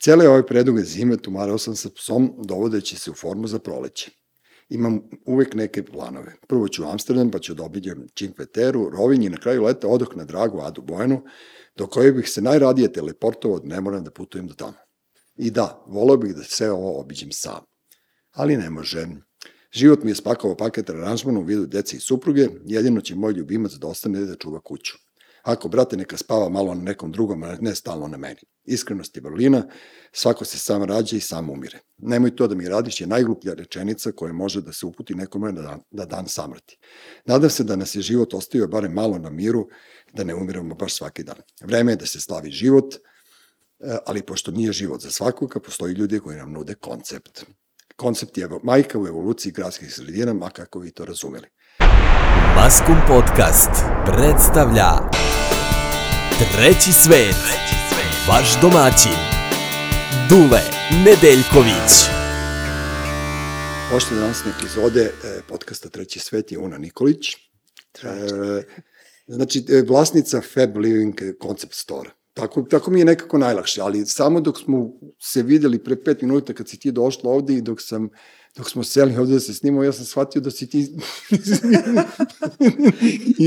Cele ove preduge zime tumarao sam sa psom, dovodeći se u formu za proleće. Imam uvek neke planove. Prvo ću u Amsterdam, pa ću da obiđem Cinque Rovinj i na kraju leta odoh na dragu Adu Bojenu, do koje bih se najradije teleportovao, ne moram da putujem do tamo. I da, volao bih da sve ovo obiđem sam. Ali ne može. Život mi je spakao paket aranžmana u vidu dece i supruge, jedino će moj ljubimac da ostane da čuva kuću. Ako, brate, neka spava malo na nekom drugom, a ne stalno na meni. Iskrenost je vrlina, svako se sam rađa i sam umire. Nemoj to da mi radiš je najgluplja rečenica koja može da se uputi nekome da dan, da dan samrti. Nadam se da nas je život ostavio barem malo na miru, da ne umiramo baš svaki dan. Vreme je da se slavi život, e, ali pošto nije život za svakoga, postoji ljudi koji nam nude koncept. Koncept je majka u evoluciji gradskih sredina, ma kako vi to razumeli. Maskum Podcast predstavlja Treći svet, vaš domaćin, Dule Nedeljković. Pošto današnje epizode e, podcasta Treći svet je Una Nikolić. E, znači, e, vlasnica Fab Living Concept Store. Tako, tako mi je nekako najlakše, ali samo dok smo se videli pre pet minuta kad si ti došla ovde i dok sam dok smo seli ovde da se snimamo, ja sam shvatio da si ti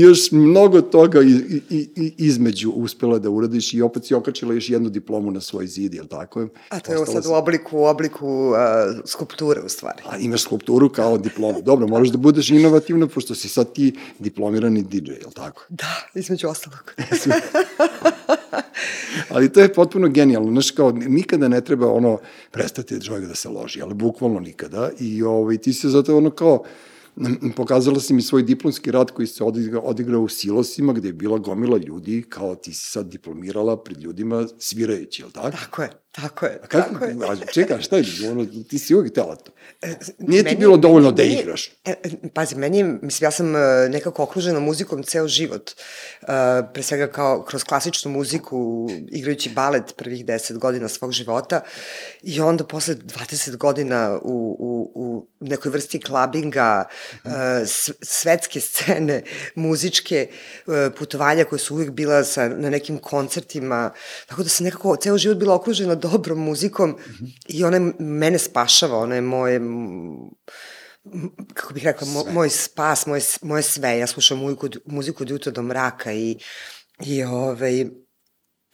još mnogo toga i, i, i, između uspela da uradiš i opet si okačila još jednu diplomu na svoj zid, je li tako? A to je sad u obliku, u obliku uh, skulpture u stvari. A imaš skulpturu kao diplomu. Dobro, moraš da budeš inovativna, pošto si sad ti diplomirani DJ, je li tako? Da, između ostalog. ali to je potpuno genijalno, znaš, kao, nikada ne treba ono, prestati da čovjek da se loži, ali bukvalno nikada, i ovaj, ti se zato ono kao, pokazala si mi svoj diplomski rad koji se odigrao, odigrao u silosima gde je bila gomila ljudi, kao ti si sad diplomirala pred ljudima svirajući, je li tako? Tako je, tako je. A kako, tako je. A, čekaj, šta je, ono, ti si uvijek tela to. E, Nije ti bilo dovoljno da igraš. E, e, pazi, meni, mislim, ja sam nekako okružena muzikom ceo život. Uh, pre svega kao kroz klasičnu muziku, igrajući balet prvih deset godina svog života i onda posle 20 godina u, u, u nekoj vrsti klabinga, uh, svetske scene, muzičke uh, putovanja koje su uvijek bila sa, na nekim koncertima, tako da sam nekako ceo život bila okružena dobrom muzikom mm -hmm. i ona je, mene spašava, ona je moje kako bih rekla, mo, moj spas, moje, moje sve. Ja slušam muziku, muziku od jutra do mraka i, i ovaj,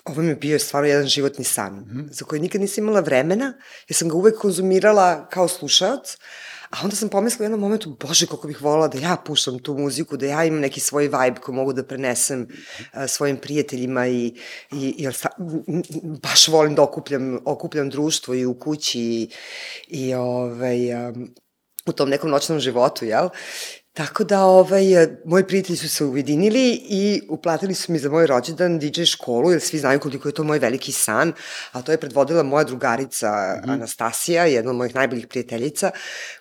ovo mi je bio stvarno jedan životni san, mm -hmm. za koji nikad nisam imala vremena, jer sam ga uvek konzumirala kao slušaoc, A onda sam pomislila u jednom momentu, bože, kako bih volala da ja pušam tu muziku, da ja imam neki svoj vibe koji mogu da prenesem uh, svojim prijateljima i, i, i sta, baš volim da okupljam, okupljam društvo i u kući i, i ovaj, um, u tom nekom noćnom životu, jel? Tako da, ovaj, moji prijatelji su se ujedinili i uplatili su mi za moj rođendan DJ školu, jer svi znaju koliko je to moj veliki san, a to je predvodila moja drugarica mm -hmm. Anastasija, jedna od mojih najboljih prijateljica,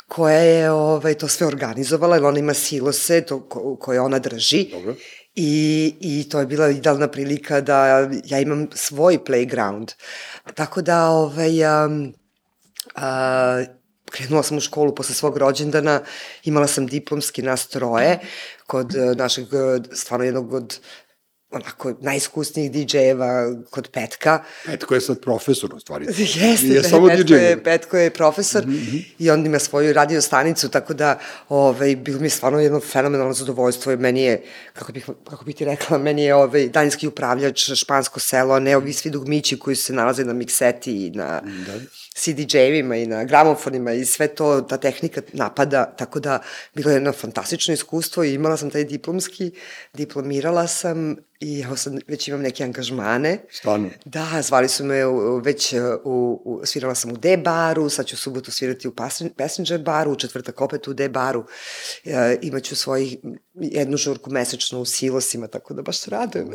koja je ovaj, to sve organizovala, jer ona ima silose to, ko, koje ona drži. Dobro. I, I to je bila idealna prilika da ja imam svoj playground. Tako da, ovaj, um, uh, krenula sam u školu posle svog rođendana, imala sam diplomski nastroje kod eh, našeg, eh, stvarno jednog od onako najiskusnijih DJ-eva kod Petka. Petko je sad profesor u stvari. Jeste, je samo Petko, DJ. je, Petko je profesor mm -hmm. i on ima svoju radio stanicu, tako da ovaj, bilo mi je stvarno jedno fenomenalno zadovoljstvo i meni je, kako bih, kako bih ti rekla, meni je ovaj, daljinski upravljač Špansko selo, ne ovi svi dugmići koji se nalaze na mikseti i na... Da CDJ-evima i na gramofonima i sve to, ta tehnika napada, tako da bilo je jedno fantastično iskustvo i imala sam taj diplomski, diplomirala sam i evo sad već imam neke angažmane. Stvarno? Da, zvali su me u, već u, u, svirala sam u D-baru, sad ću u subotu svirati u Passenger baru, u četvrtak opet u D-baru. E, imaću svojih jednu žurku mesečno u silosima, tako da baš se radujem.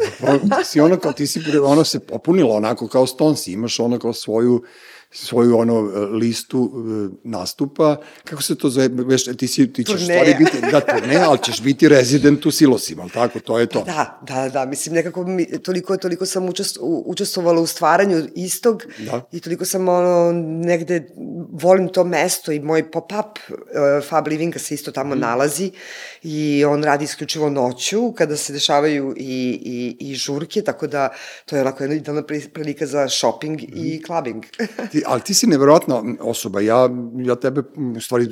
ti si ono kao, ti si, ono se popunila onako kao Stonesi, imaš ono kao svoju svoju ono listu e, nastupa, kako se to zove, veš, ti, si, ti ćeš Turneja. stvari biti, da, turne, ali ćeš biti rezident u silosima, ali tako, to je to. Da, da, da, mislim nekako mi, toliko, toliko sam učest, u- učestvovala u stvaranju istog Da. i toliko sam ono, negde, volim to mesto i moj pop-up uh, Fab Livinga se isto tamo Mhm. nalazi i on radi isključivo noću kada se dešavaju i, i, i žurke, tako da to je onako jedna prilika za shopping Mhm. i clubbing. Ti, ali ti si neverovatna osoba. Ja, ja tebe, u stvari,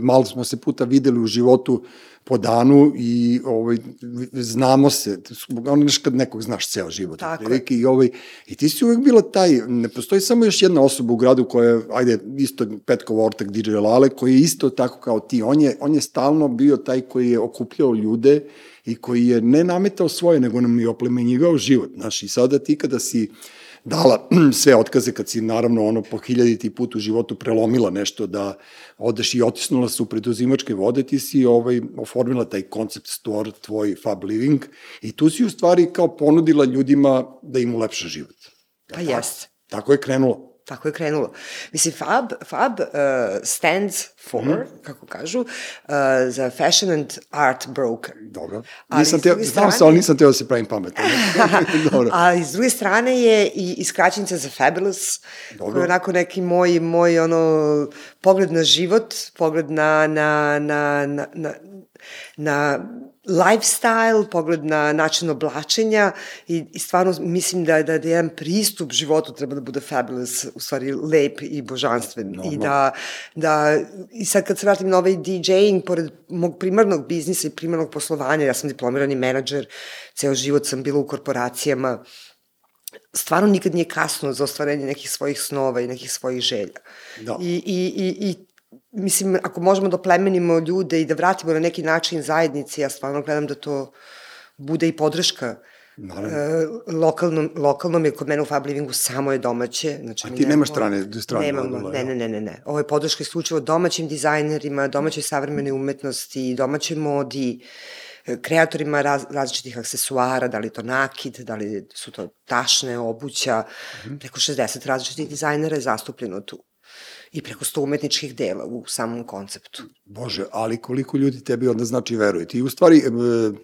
malo smo se puta videli u životu po danu i ovaj, znamo se. Ono neš kad nekog znaš ceo život. Tako je. otprilike, I, ovaj, I ti si uvek bila taj, ne postoji samo još jedna osoba u gradu koja je, ajde, isto Petkov ortak DJ Lale, koji je isto tako kao ti. On je, on je stalno bio taj koji je okupljao ljude i koji je ne nametao svoje, nego nam je oplemenjivao život. Znaš, i sada ti kada si dala sve otkaze kad si naravno ono po hiljaditi put u životu prelomila nešto da odeš i otisnula se u preduzimačke vode, ti si ovaj, oformila taj koncept store, tvoj Fab Living i tu si u stvari kao ponudila ljudima da im ulepša život. Pa jeste. Tako je krenulo. Tako je krenulo. Mislim, Fab, Fab uh, stands for, mm -hmm. kako kažu, uh, za Fashion and Art Broker. Dobro. Ali Nisam teo, druge znam se, strane- ali nisam teo da se pravim pametan. Dobro. A iz druge strane je i iskraćenica za Fabulous, Dobro. koji je onako neki moj, moj ono, pogled na život, pogled na, na, na, na, na, na lifestyle, pogled na način oblačenja i, i stvarno mislim da, da, da jedan pristup životu treba da bude fabulous, u stvari lep i božanstven. I Normalno. da, da, i sad kad se vratim na ovaj DJing, pored mog primarnog biznisa i primarnog poslovanja, ja sam diplomirani menadžer, ceo život sam bila u korporacijama, stvarno nikad nije kasno za ostvarenje nekih svojih snova i nekih svojih želja. Da. I, i, i, i mislim, ako možemo da plemenimo ljude i da vratimo na neki način zajednici, ja stvarno gledam da to bude i podrška Naravno. E, lokalnom, lokalnom je kod mene u Fab Livingu samo je domaće. Znači, A ti nemaš strane- strane Nemamo, module, ne, ne, ne, ne, ne. Ovo je podrška isključivo domaćim dizajnerima, domaćoj savremene umetnosti, domaćoj modi, e, kreatorima raz, različitih aksesuara, da li to nakid, da li su to tašne, obuća, Mhm. preko 60 različitih dizajnera je zastupljeno tu. I preko 100 umetničkih dela u samom konceptu. Bože, ali koliko ljudi tebi onda znači veruje. Ti u stvari, e,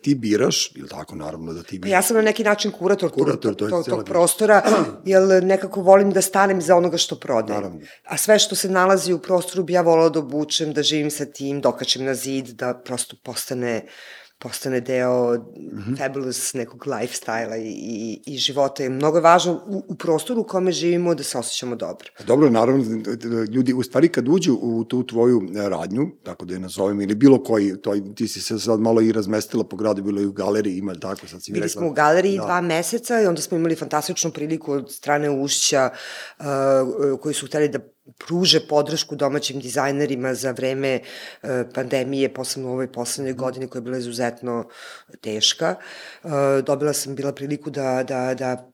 ti biraš, ili tako naravno da ti Pa biraš. ja sam na neki način kurator, Kurator, tog, tog, tog prostora, jer nekako volim da stanem za onoga što prodajem. Naravno. A sve što se nalazi u prostoru bi ja volala da obučem, da živim sa tim, dokačem na zid, da prosto postane postane deo mm. -hmm. fabulous nekog lifestyle-a i, i, i života. Je mnogo je važno u, u prostoru u kome živimo da se osjećamo dobro. Dobro, naravno, ljudi, u stvari kad uđu u tu tvoju e, radnju, tako da je nazovem, ili bilo koji, to, ti si se sad malo i razmestila po gradu, bilo i u galeriji, ima tako, sad si mi Bili rekla. smo u galeriji Da. dva meseca i onda smo imali fantastičnu priliku od strane Ušća uh, koji su hteli da pruže podršku domaćim dizajnerima za vreme uh, pandemije, posebno u ovoj poslednjoj godini koja je bila izuzetno teška. Uh, dobila sam bila priliku da, da, da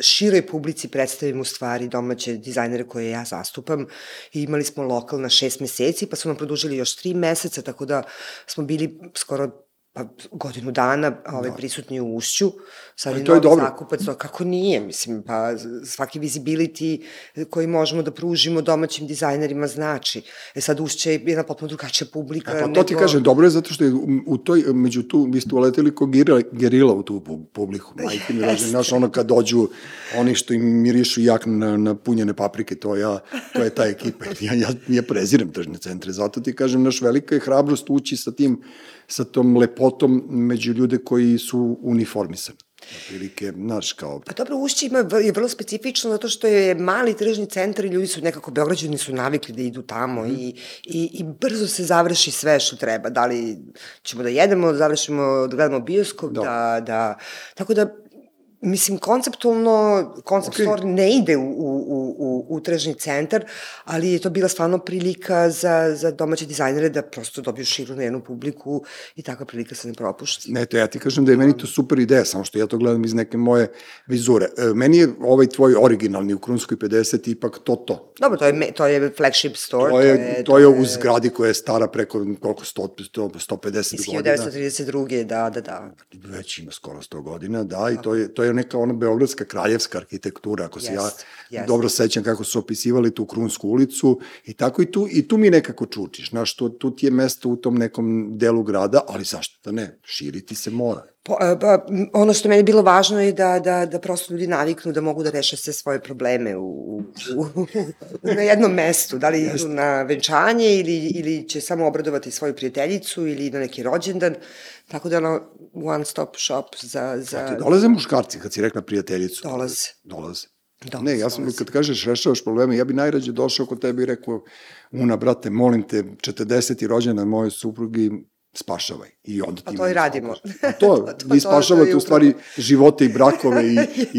široj publici predstavim u stvari domaće dizajnere koje ja zastupam i imali smo lokal na šest meseci pa su nam produžili još tri meseca tako da smo bili skoro pa godinu dana ovaj, prisutni u ušću. Sad Pa je to je dobro. zakupac, no, kako nije, mislim, pa svaki visibility koji možemo da pružimo domaćim dizajnerima znači. E sad ušće je jedna potpuno drugačija publika. E, pa to ti kažem, dobro je zato što je u, toj, među tu, vi ste uleteli ko gerila, gerila u tu pu- publiku. Majke mi rođe, znaš, ono kad dođu oni što im mirišu jak na, na punjene paprike, to, ja, to je ta ekipa. Ja, ja, ja prezirem tržne centre, zato ti kažem, naš velika je hrabrost ući sa tim, sa tom lepotom među ljude koji su uniformisani. Otprilike, znaš, kao... Pa dobro, Ušće ima, je vrlo specifično zato što je mali tržni centar i ljudi su nekako, Beograđani su navikli da idu tamo mm. i, i, i brzo se završi sve što treba. Da li ćemo da jedemo, da završimo, da gledamo bioskop, Da. da, da, tako da Mislim, konceptualno, koncept okay. store ne ide u, u, u, u, u tržni centar, ali je to bila stvarno prilika za, za domaće dizajnere da prosto dobiju širu na jednu publiku i takva prilika se ne propušta. Ne, to ja ti kažem da je meni to super ideja, samo što ja to gledam iz neke moje vizure. E, meni je ovaj tvoj originalni u Krunskoj 50 ipak to to. Dobro, to je, to je flagship store. To je, to je u zgradi koja je stara preko koliko 100, 100 150 Iz godina. 1932. Da, da, da. Već ima skoro 100 godina, da, i to je, to je je neka ona beogradska kraljevska arhitektura, ako se Jest, ja jest. dobro sećam kako su opisivali tu Krunsku ulicu i tako i tu, i tu mi nekako čučiš, znaš, tu, tu ti je mesto u tom nekom delu grada, ali zašto da ne, širiti se mora. Po, pa, ono što je meni bilo važno je da, da, da prosto ljudi naviknu da mogu da reše sve svoje probleme u, u, u, na jednom mestu. Da li idu na venčanje ili, ili će samo obradovati svoju prijateljicu ili na neki rođendan. Tako da ono one stop shop za... za... Ti dolaze muškarci, kad si rekla prijateljicu? Dolaze. Dolaze. Dolaze, ne, ja sam, dolaze. kad kažeš rešavaš probleme, ja bi najrađe došao kod tebe i rekao, Una, brate, molim te, 40. rođendan moje suprugi, spašavaj. I onda ti Pa to i radimo. A to, To- to- vi to spašavate je u stvari živote i brakove i,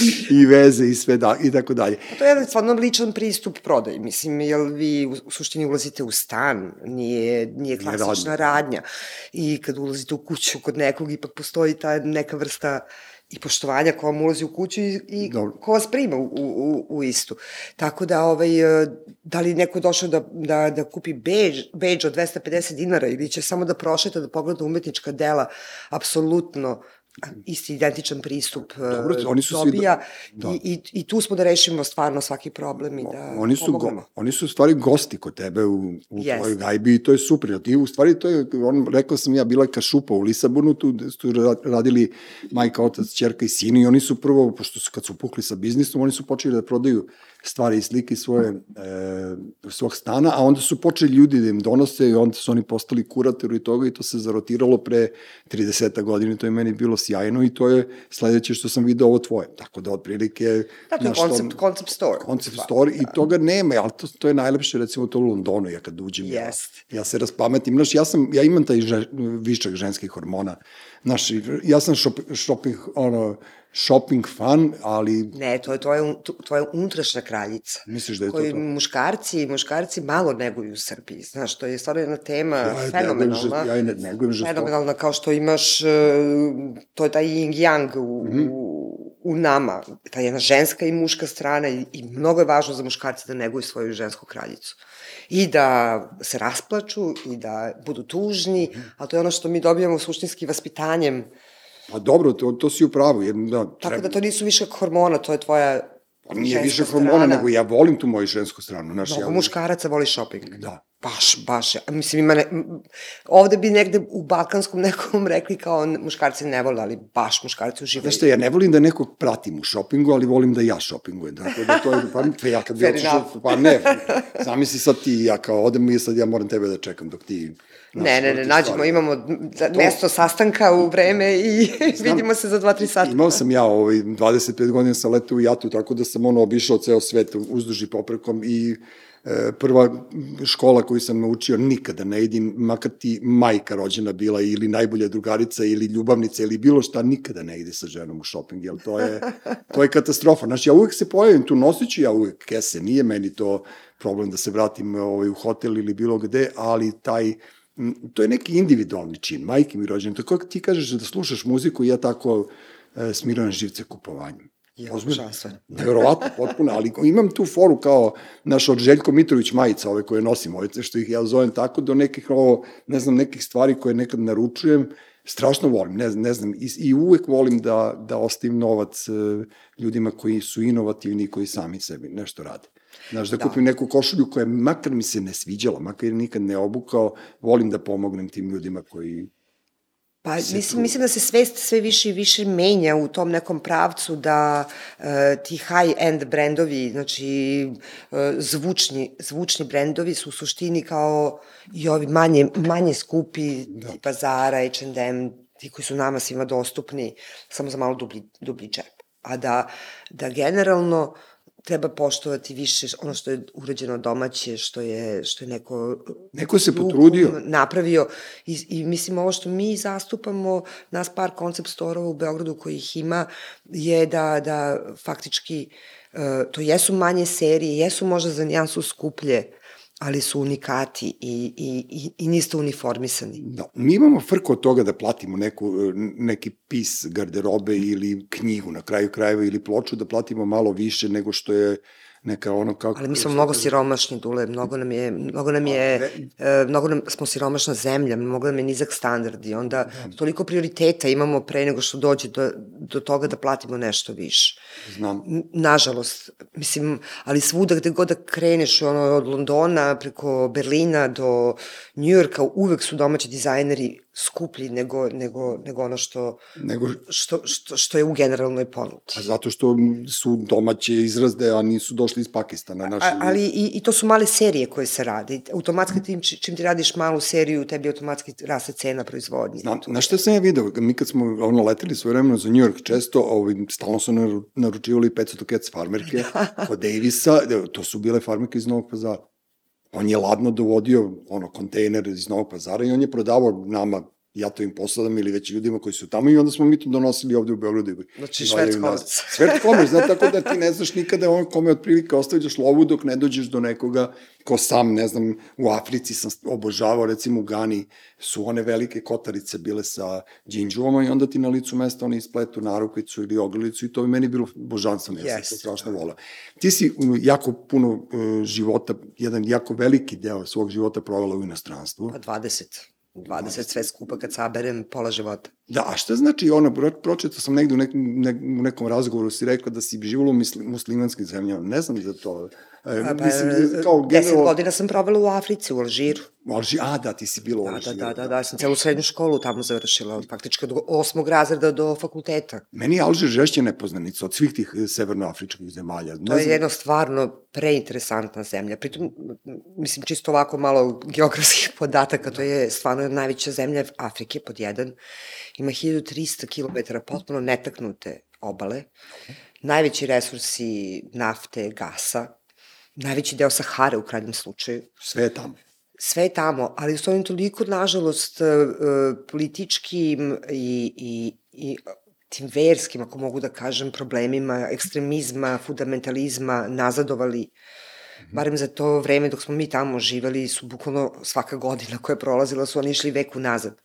i, i veze i sve da, i tako dalje. To je jedan stvarno ličan pristup prodaji, mislim, jer vi u, u suštini ulazite u stan, nije, nije klasična radnja. radnja. I kad ulazite u kuću kod nekog, ipak postoji ta neka vrsta i poštovanja ko vam ulazi u kuću i, i Dobro. ko vas prima u, u, u istu. Tako da, ovaj, e, da li neko došao da, da, da kupi beđ, beđ od 250 dinara ili će samo da prošeta, da pogleda umetnička dela, apsolutno isti identičan pristup e, Dobro, oni su svi dobija da- i, i, i tu smo da rešimo stvarno svaki problem i da oni su, go, oni su u stvari gosti kod tebe u, u Jeste. tvojoj gajbi i to je super. Ti u stvari to je, on, rekao sam ja, bila kašupa u Lisabonu, tu su ra- radili majka, otac, čerka i sin i oni su prvo, pošto su kad su pukli sa biznisom, oni su počeli da prodaju stvari i slike svoje, e, svog stana, a onda su počeli ljudi da im donose i onda su oni postali kuratori toga i to se zarotiralo pre 30 godina, to je meni bilo sjajno i to je sledeće što sam video ovo tvoje. Tako da otprilike... Da, to je to- koncept, concept store. Concept store i toga nema, ali to, to je najlepše recimo to u Londonu, ja kad uđem, Jest. ja, ja se raspametim, znaš, ja, sam, ja imam taj že, višak ženskih hormona, znaš, i ja sam šop, shopping, ono, shopping fan, ali Ne, to je tvoja, un- tu- tvoja unutrašnja kraljica. misliš da je to koju to? muškarci, muškarci malo neguju u Srbiji. Znaš, to je stvarno jedna tema Ja je fenomenalna. ja je ne- negujem žestoko. Fenomenalna, kao što imaš, e, to je taj yin yang u, Mhm. u, u nama, ta jedna ženska i muška strana i, i mnogo je važno za muškarce da neguju svoju žensku kraljicu. I da se rasplaču i da budu tužni, Mhm. ali to je ono što mi dobijamo suštinski vaspitanjem, Pa dobro, to, to si u pravu, jer da, tako da to nisu više hormona, to je tvoja Pa nije više hormona, strana. nego ja volim tu moju žensku stranu, znaš, Mnogo ja, muškaraca voli shopping. Da. Baš, baš. Mislim, ima ne, ovde bi negde u balkanskom nekom rekli kao muškarci ne vole, ali baš muškarci uživaju. Znaš šta, ja ne volim da nekog pratim u šopingu, ali volim da ja šopingujem. Dakle, da to je, pa, pa ja kad bi otišao, pa ne, zamisli sad ti, ja kao odem i sad ja moram tebe da čekam dok ti... Ne, ne, ne, nađemo, stvari. imamo da- mesto sastanka u vreme i vidimo se za 2-3 sata. Imao sam ja, ovaj, 25 godina sam letao u jatu, tako da sam ono obišao ceo svet uzduži poprekom i e, prva škola koju sam naučio nikada ne idim, makar ti majka rođena bila ili najbolja drugarica ili ljubavnica ili bilo šta, nikada ne ide sa ženom u shopping, jer to je, to je katastrofa. Znači, ja uvek se pojavim tu, nosit ću ja uvek kese, nije meni to problem da se vratim ovaj, u hotel ili bilo gde, ali taj, to je neki individualni čin, majke mi rođene, tako ti kažeš da slušaš muziku, ja tako e, smirujem živce kupovanjem. Ja, Ozbiljno. užasno. Neverovatno, potpuno, ali imam tu foru kao naš od Željko Mitrović majica, ove koje nosim, ove što ih ja zovem tako, do nekih, ovo, ne znam, nekih stvari koje nekad naručujem, strašno volim, ne, znam- ne znam, i, i uvek volim da, da ostavim novac e, ljudima koji su inovativni i koji sami sebi nešto rade. Znaš, da, Da. kupim neku košulju koja makar mi se ne sviđala, makar je nikad ne obukao, volim da pomognem tim ljudima koji Pa mislim, mislim da se svest sve više i više menja u tom nekom pravcu da e, ti high-end brendovi, znači e, zvučni, zvučni brendovi su u suštini kao i ovi manje, manje skupi, da. tipa Zara, H&M, ti koji su nama svima dostupni, samo za malo dublji, dublji džep. A da, da generalno treba poštovati više ono što je urađeno domaće, što je, što je neko Neko se potrudio. napravio i, i mislim ovo što mi zastupamo, nas par koncept storova u Beogradu koji ih ima, je da, da faktički uh, to jesu manje serije, jesu možda za nijansu skuplje, ali su unikati i, i, i, i niste uniformisani. Da, mi imamo frku od toga da platimo neku, neki pis garderobe ili knjigu na kraju krajeva ili ploču, da platimo malo više nego što je neka ono kako... Ali mi smo mnogo siromašni, Dule, mnogo nam je, mnogo nam je, e, mnogo nam, smo siromašna zemlja, mnogo nam je nizak standard i onda da. toliko prioriteta imamo pre nego što dođe do, do toga da platimo nešto više. Znam. Nažalost, mislim, ali svuda gde god da kreneš, ono, od Londona preko Berlina do Njujorka, uvek su domaći dizajneri skuplji nego, nego, nego ono što, nego, što, što, što je u generalnoj ponudi. A zato što su domaće izrazde, a nisu došli iz Pakistana. Naši... A, ali i, i to su male serije koje se rade. Automatski tim, čim ti radiš malu seriju, tebi automatski raste cena proizvodnje. Na, na što sam ja video? Mi kad smo ono leteli svoje vremeno za New York, često ovaj, stalno su naručivali 500 kec farmerke da. od Davisa, to su bile farmerke iz Novog pazara on je ladno dovodio ono kontejner iz Novog pazara i on je prodavao nama ja to im posladam ili već ljudima koji su tamo i onda smo mi to donosili ovde u Beogradu. Znači švert komerc. Švert komerc, znači tako da ti ne znaš nikada on kome otprilike ostavljaš lovu dok ne dođeš do nekoga ko sam, ne znam, u Africi sam obožavao, recimo u Gani su one velike kotarice bile sa džinđuvama i onda ti na licu mesta oni ispletu narukvicu ili ogrlicu i to bi meni bilo božanstveno, ja sam to strašno vola. Ti si jako puno uh, života, jedan jako veliki deo svog života provela u inostranstvu. Pa 20. 20 sve skupa kad saberem pola života. Da, a šta znači ono, pročetao sam negde u nekom, ne, u nekom razgovoru si rekao da si živjela u muslimanskim zemljama, ne znam za to. E, pa, mislim, kao general... Deset godina sam provela u Africi, u Alžiru. U Alžiru, a da, ti si bila u da, Alžiru. Da, da, da, da, sam celu srednju školu tamo završila, faktički od osmog razreda do fakulteta. Meni je Alžir žešće nepoznanica od svih tih severnoafričkih zemalja. Ne to je jedno stvarno preinteresantna zemlja. Pritom, mislim, čisto ovako malo geografskih podataka, to je stvarno najveća zemlja Afrike pod jedan. Ima 1300 km potpuno netaknute obale, najveći resursi nafte, gasa, najveći deo Sahare u krajnjem slučaju. Sve je tamo. Sve je tamo, ali u svojim toliko, nažalost, e, političkim i, i, i tim verskim, ako mogu da kažem, problemima, ekstremizma, fundamentalizma nazadovali. -hmm. Barem za to vreme dok smo mi tamo živali su bukvalno svaka godina koja je prolazila su oni išli veku nazad.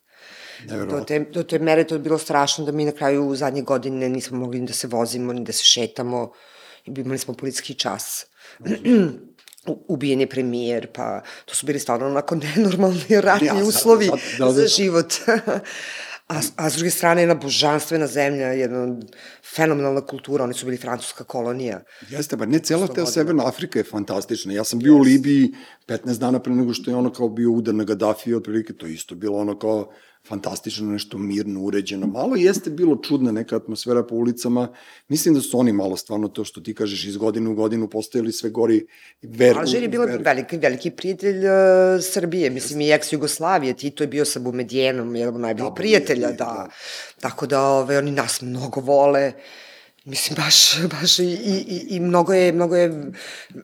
Do te, do te mere to je bilo strašno da mi na kraju zadnje godine nismo mogli da se vozimo, ni da se šetamo. Imali smo policijski čas. ubijen je premijer, pa to su bili stvarno onako nenormalni ratni ja, uslovi sad, sad, da, za život. a, a s druge strane jedna božanstvena zemlja, jedna fenomenalna kultura, oni su bili francuska kolonija. Jeste, ba ne cela ta Severna Afrika je fantastična. Ja sam bio yes. u Libiji 15 dana pre nego što je ono kao bio udar na Gaddafi, otprilike to isto bilo ono kao fantastično, nešto mirno, uređeno. Malo jeste bilo čudna neka atmosfera po ulicama. Mislim da su oni malo stvarno to što ti kažeš iz godine u godinu postojali sve gori ver. Alžir je bilo ver... veliki, veliki prijatelj uh, Srbije, mislim i ex-Jugoslavije, Tito je bio sa Bumedijenom, jedan najbolji da, prijatelja, da. da. Tako da ove, oni nas mnogo vole. Uh, Mislim, baš, baš i, i, i mnogo je, mnogo je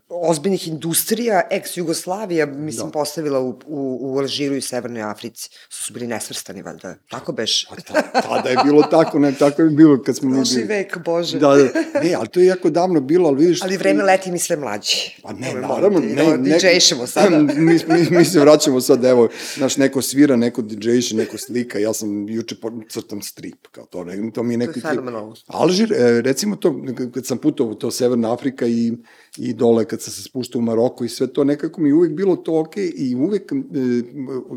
ozbiljnih industrija, ex-Jugoslavija, mislim, da. postavila u, u, u Alžiru i Severnoj Africi. Su su bili nesvrstani, valjda. Tako beš? Pa, ta, tada je bilo tako, ne, tako je bilo kad smo... Prošli vek, Bože. Da, da. Ne, ali to je jako davno bilo, ali vidiš... Ali vreme leti mi sve mlađi. Pa ne, naravno, ne, ne. DJ-šemo sada. mi, mi, mi se vraćamo sad, evo, znaš, neko svira, neko DJ-še, neko slika, ja sam juče crtam strip, kao to, ne, to mi je neki... To je fenomenalno. Alžir, e, recimo to, kad sam putovao to Severna Afrika i, i dole kad sam se spuštao u Maroko i sve to, nekako mi uvek bilo to ok i uvek, e,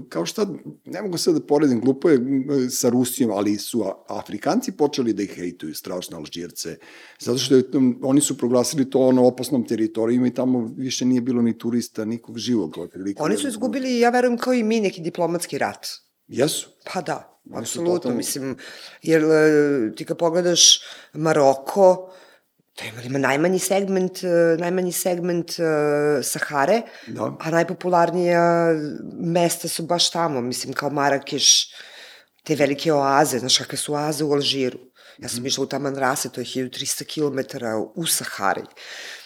kao šta, ne mogu sad da poredim, glupo je e, sa Rusijom, ali su Afrikanci počeli da ih hejtuju, strašno Alžirce, zato što je, oni su proglasili to ono opasnom teritorijima i tamo više nije bilo ni turista, nikog živog. Oni su izgubili, ja verujem, kao i mi, neki diplomatski rat. Jesu? Pa da. Apsolutno, totalno... mislim, jer e, ti kad pogledaš Maroko, to ima, ima najmanji segment, e, najmanji segment uh, Sahare, da. a najpopularnija mesta su baš tamo, mislim, kao Marakeš, te velike oaze, znaš kakve su oaze u Alžiru. Ja sam mhm. išla u Taman Rase, to je 1300 km u Sahari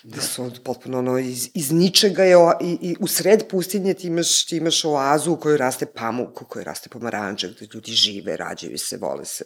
da su on potpuno ono iz, iz ničega je o, i, i u sred pustinje ti imaš, ti imaš oazu u kojoj raste pamuk, u kojoj raste pomaranđa, gde ljudi žive, rađaju se, vole se.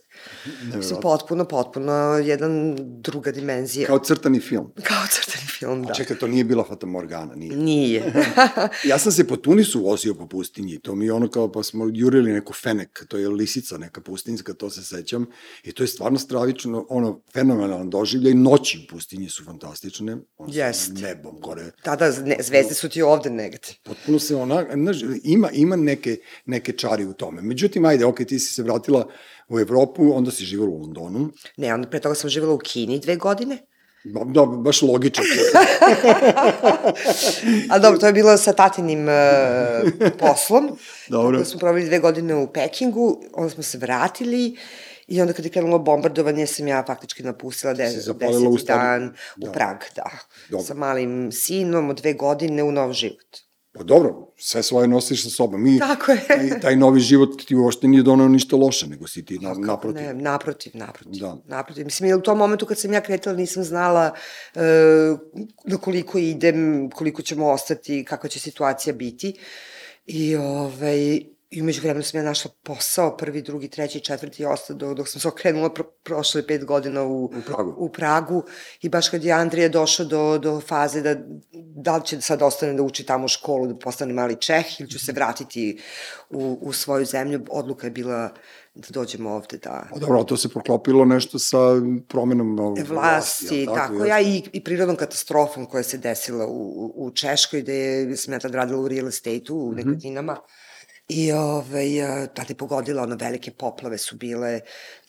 Mislim, potpuno, potpuno jedan druga dimenzija. Kao crtani film. Kao crtani film, da. Čekaj, to nije bila Fata Morgana, nije? Nije. ja sam se po Tunisu vozio po pustinji, to mi je ono kao, pa smo jurili neku fenek, to je lisica neka pustinjska, to se sećam, i to je stvarno stravično, ono, fenomenalan doživljaj, noći u pustinji su fantastične, ono, Jest. nebom gore. Tada ne, zvezde su ti ovde negde. Potpuno se ona, znaš, ima, ima neke, neke čari u tome. Međutim, ajde, ok, ti si se vratila u Evropu, onda si živjela u Londonu. Ne, onda pre toga sam živjela u Kini dve godine. Ba- Da, baš logično. A dobro, to je bilo sa tatinim uh, poslom. Dobro. Tako da smo proveli dve godine u Pekingu, onda smo se vratili i onda kad je krenulo bombardovanje sam ja faktički napustila de, deseti dan Da. u Prag, da. Dobro. Sa malim sinom od dve godine u nov život. Pa dobro, sve svoje nosiš sa sobom. Mi, Tako je. taj, taj novi život ti uopšte nije donao ništa loše, nego si ti na, naprotiv. Ne, naprotiv, naprotiv. Da. Naprotiv. Mislim, u tom momentu kad sam ja kretala nisam znala e, na koliko idem, koliko ćemo ostati, kakva će situacija biti. I, ovaj, i umeđu vremenu sam ja našla posao, prvi, drugi, treći, četvrti i ostao, dok, dok sam se okrenula pro, prošle pet godina u, U Pragu. u Pragu. I baš kad je Andrija došao do, do faze da, da li će sad ostane da uči tamo školu, da postane mali Čeh, ili ću se vratiti u, u svoju zemlju, odluka je bila da dođemo ovde da Pa dobro, to se poklopilo nešto sa promenom vlasti, jel tako, jel? ja i, i prirodnom katastrofom koja se desila u, u, Češkoj, gde je, tad radila u real estate-u, Mhm. u nekretninama, i ovaj, a, tada je pogodila, ono, velike poplave su bile,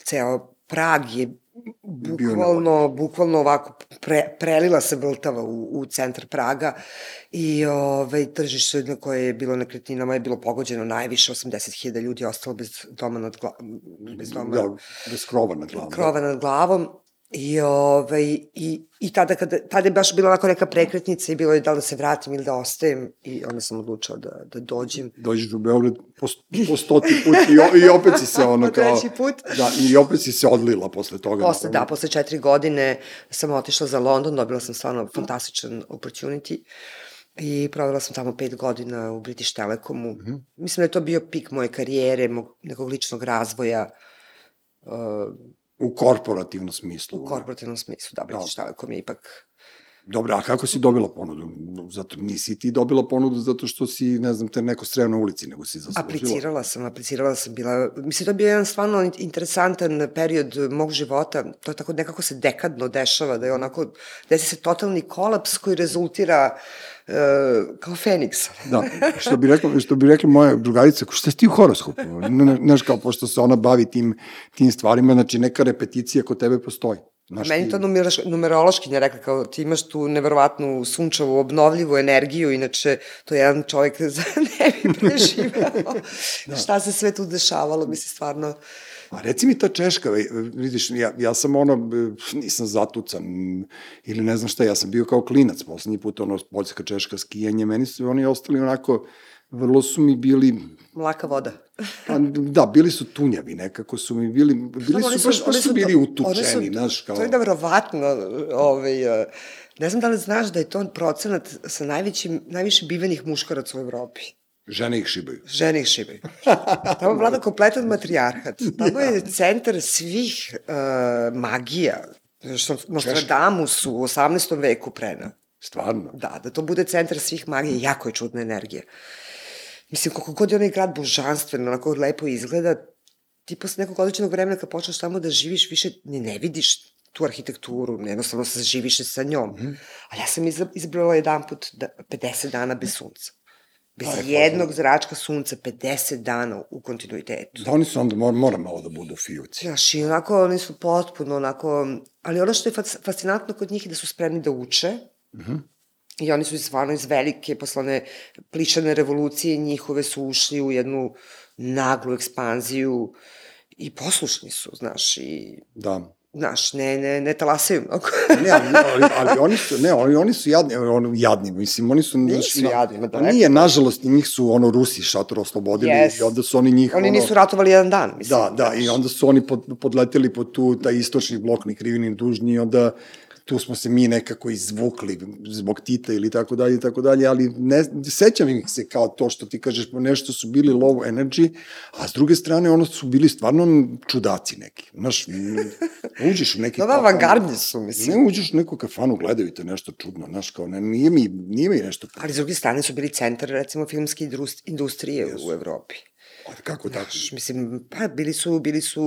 ceo Prag je bukvalno, bukvalno ovako pre, prelila se vrtava u, u centar Praga i ovaj, tržište na koje je bilo nekretninama je bilo pogođeno najviše, 80.000 ljudi je ostalo bez doma nad gla, bez doma Da, bez krova na glavu. krova nad glavom i, ovaj, i, i tada, kada, tada je baš bila onako neka prekretnica i bilo je da li da se vratim ili da ostajem i onda sam odlučila da, da dođem. Dođeš u Beograd po, po stoti put i, i opet si se ono Po kao... treći put. Da, i opet si se odlila posle toga. Posle, da, posle četiri godine sam otišla za London, dobila sam stvarno fantastičan opportunity i provela sam tamo pet godina u British Telekomu. Mhm. Mislim da je to bio pik moje karijere, mog, nekog ličnog razvoja uh, U korporativnom smislu. u korporativnom smislu. Da, British Telekom je ipak Dobro, a kako si dobila ponudu? Zato nisi ti dobila ponudu zato što si, ne znam, te neko sreo na ulici, nego si zaslužila. Aplicirala sam, aplicirala sam, bila, mislim, to je bio jedan stvarno in- interesantan period mog života, to tako nekako se dekadno dešava, da je onako, desi se totalni kolaps koji rezultira uh, kao Feniks. Da, što bi rekla, što bi rekla moja drugarica, ko šta si ti u horoskopu? Ne, ne, Znaš, kao, pošto se ona bavi tim, tim stvarima, znači neka repeticija kod tebe postoji. Znaš, meni to numeraš, numerološkinja rekla kao ti imaš tu neverovatnu sunčevu obnovljivu energiju, inače to je jedan čovjek za ne bi preživao. da. Šta se sve tu dešavalo, mislim stvarno. A reci mi ta Češka, vidiš, ja, ja sam ono, nisam zatucan, ili ne znam šta, ja sam bio kao klinac, poslednji put, ono, Poljska, Češka, skijanje, meni su oni ostali onako, vrlo su mi bili, Mlaka voda. pa, da, bili su tunjavi, nekako su mi bili, bili oni su, baš, baš oni su bili utučeni, znaš, kao... To je nevrovatno, ovaj, eh, ne znam da li znaš da je to procenat sa najvećim, najviše bivenih muškaraca u Evropi. Žene ih šibaju. Žene ih šibaju. Tamo vlada kompletan matrijarhat. Tamo je centar svih uh, magija. Što Nostradamus u 18. veku prenao. Stvarno. Da, da to bude centar svih magija, jako je čudna energija. Mislim, koliko god je onaj grad božanstven, onako lepo izgleda, ti posle nekog određenog vremena kad počneš tamo da živiš, više ni ne vidiš tu arhitekturu, jednostavno se živiš sa njom. Mm -hmm. A ja sam izbrala jedan put da, 50 dana bez sunca. Bez Aj, jednog zračka sunca, 50 dana u kontinuitetu. Da oni su onda, mora, mora malo da budu fijuci. Znaš, i onako, oni su potpuno onako, ali ono što je fascinantno kod njih je da su spremni da uče, mm -hmm. I oni su stvarno iz velike, poslane plišane revolucije njihove su ušli u jednu naglu ekspanziju i poslušni su, znaš, i Da. znaš, ne, ne, ne talasaju mnogo. Ne, ali, ali, ali oni su, ne, oni, oni su jadni, ono, jadni, mislim, oni su... Nisu jadni, ma Pa daleko. nije, nažalost, njih su, ono, Rusi šator oslobodili Yes. i onda su oni njih, Oni ono, nisu ratovali jedan dan, mislim. Da, da, i onda su oni pod, podleteli pod tu, taj istočni blok ni krivi ni dužni i onda tu smo se mi nekako izvukli zbog Tita ili tako dalje i tako dalje, ali ne, sećam ih se kao to što ti kažeš, nešto su bili low energy, a s druge strane ono su bili stvarno čudaci neki. Znaš, uđeš u neki... Da, da, avangardni su, mislim. Ne uđeš u neku kafanu, gledaju te nešto čudno, znaš, kao, ne, nije mi, nije mi nešto... Ali s druge strane su bili centar, recimo, filmske industrije Jesu. u Evropi. A kako tako? Znaš, mislim, pa bili su, bili su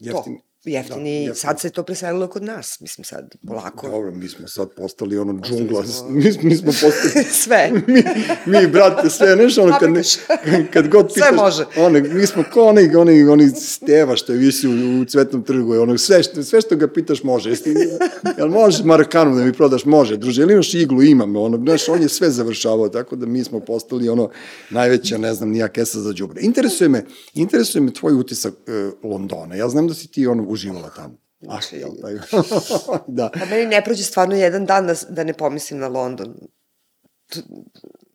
Jeftini, jeftini, Da, sad se to preselilo kod nas, mislim sad, polako. Dobro, mi smo sad postali ono džungla, smo- mi, smo- mi smo postali Sve. mi, mi, brate, sve, nešto ono, kad, ne, kad god Sve pitaš, može. One, mi smo ko onaj, onaj, onaj steva što je visi u, u cvetnom trgu, je ono, sve što, sve što ga pitaš može, jesi, jel možeš Marakanu da mi prodaš, može, druže, ili imaš iglu, imam, ono, znaš, on je sve završavao, tako da mi smo postali, ono, najveća, ne znam, nija kesa za džubre. Interesuje me, interesuje me tvoj utisak e, Londona, ja znam da si ti, ono, uživala tamo. Ah, jel, taj, da. Pa meni ne prođe stvarno jedan dan da, da ne pomislim na London. To,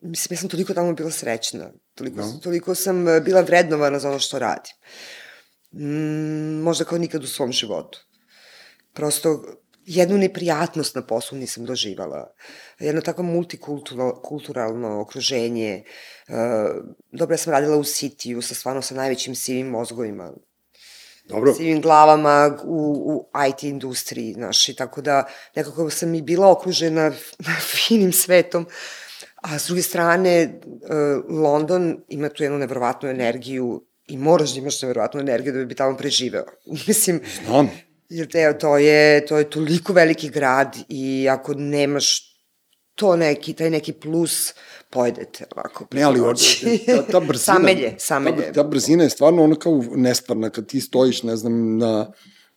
mislim, ja sam toliko tamo bila srećna. Toliko, Da. toliko sam e, bila vrednovana za ono što radim. Mm, možda kao nikad u svom životu. Prosto, jednu neprijatnost na poslu nisam doživala. Jedno tako multikulturalno okruženje. Uh, dobro, ja sam radila u Sitiju sa stvarno sa najvećim sivim mozgovima Dobro, sivim glavama u, u IT industriji, znaš, i tako da nekako sam i bila okružena finim svetom, a s druge strane, uh, London ima tu jednu nevrovatnu energiju i moraš da imaš nevrovatnu energiju da bi tamo preživeo. Mislim, znam, jer te, to, je, to je toliko veliki grad i ako nemaš to neki, taj neki plus, pojedete ovako. Ne, ali noći. ta, ta brzina... samelje, samelje. Ta, ta brzina je stvarno ono kao nestvarna, kad ti stojiš, ne znam, na,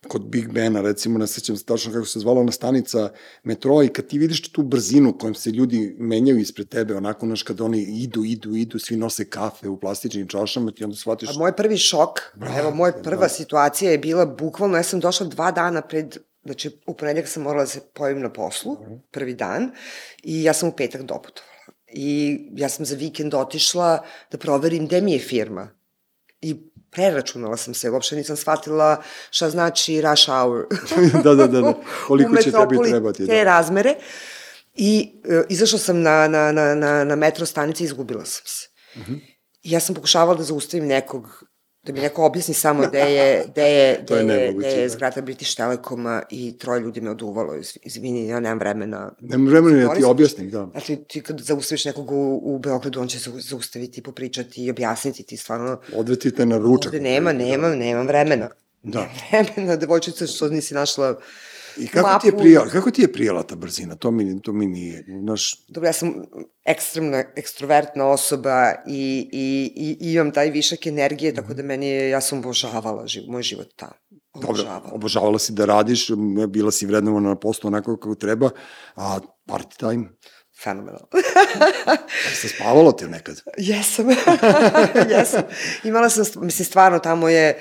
kod Big Bena, recimo, ne sećam se tačno kako se zvala ona stanica metroa i kad ti vidiš tu brzinu kojom se ljudi menjaju ispred tebe, onako, znaš, kad oni idu, idu, idu, svi nose kafe u plastičnim čašama, ti onda shvatiš... A moj prvi šok, Brate, evo, moja prva da. situacija je bila bukvalno, ja sam došla dva dana pred, znači u ponedjeljak sam morala da se pojavim na poslu, prvi dan, i ja sam u petak doputovala. I ja sam za vikend otišla da proverim gde mi je firma. I preračunala sam se, uopšte nisam shvatila šta znači rush hour. da, da, da, da. Koliko će tebi trebati, Te da. razmere. I e, izašla sam na, na, na, na, na metro stanici i izgubila sam se. Mhm. I ja sam pokušavala da zaustavim nekog, da mi neko objasni samo gde je, gde je, To je gde je, da. zgrada British Telekoma i troje ljudi me oduvalo. Izv- Izvini, ja nemam vremena. Nemam vremena da ti objasnim, da. Znači, ti kad zaustaviš nekog u, u Beogradu, on će se zaustaviti, popričati i objasniti ti stvarno. Odvetite na ručak. Ovde nema, nema, nemam vremena. Da. Nemam vremena, devojčica, što nisi našla I kako ti je mapu. prijala, kako ti je prijala ta brzina? To mi, to mi nije, znaš, Dobro, ja sam ekstremno ekstrovertna osoba i, i, i, i imam taj višak energije, tako da meni je, ja sam obožavala živ, moj život tamo. Dobro, Obožavala. obožavala si da radiš, bila si vrednovana na poslu onako kako treba, a party time, Fenomenalno. se spavalo te nekad? Jesam. Jesam. Imala sam, mislim, stvarno tamo je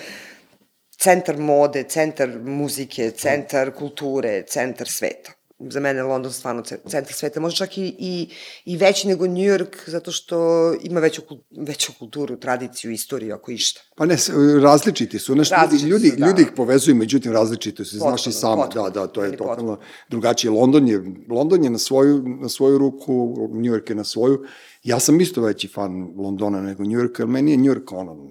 centar mode, centar muzike, centar kulture, centar sveta. Za mene je London stvarno ce- centar sveta, možda čak i, i, i veći nego New York, zato što ima veću, veću kulturu, tradiciju, istoriju, ako išta. Pa ne, različiti su, ljudi, Različiti ljudi, su, da. ljudi ih povezuju, međutim različiti su, znaš i Potpuno, sama, potpuno, da, da, to je totalno drugačije. London je, London je na svoju, na svoju ruku, New York je na svoju, ja sam isto veći fan Londona nego New Yorka, jer meni je New York ono,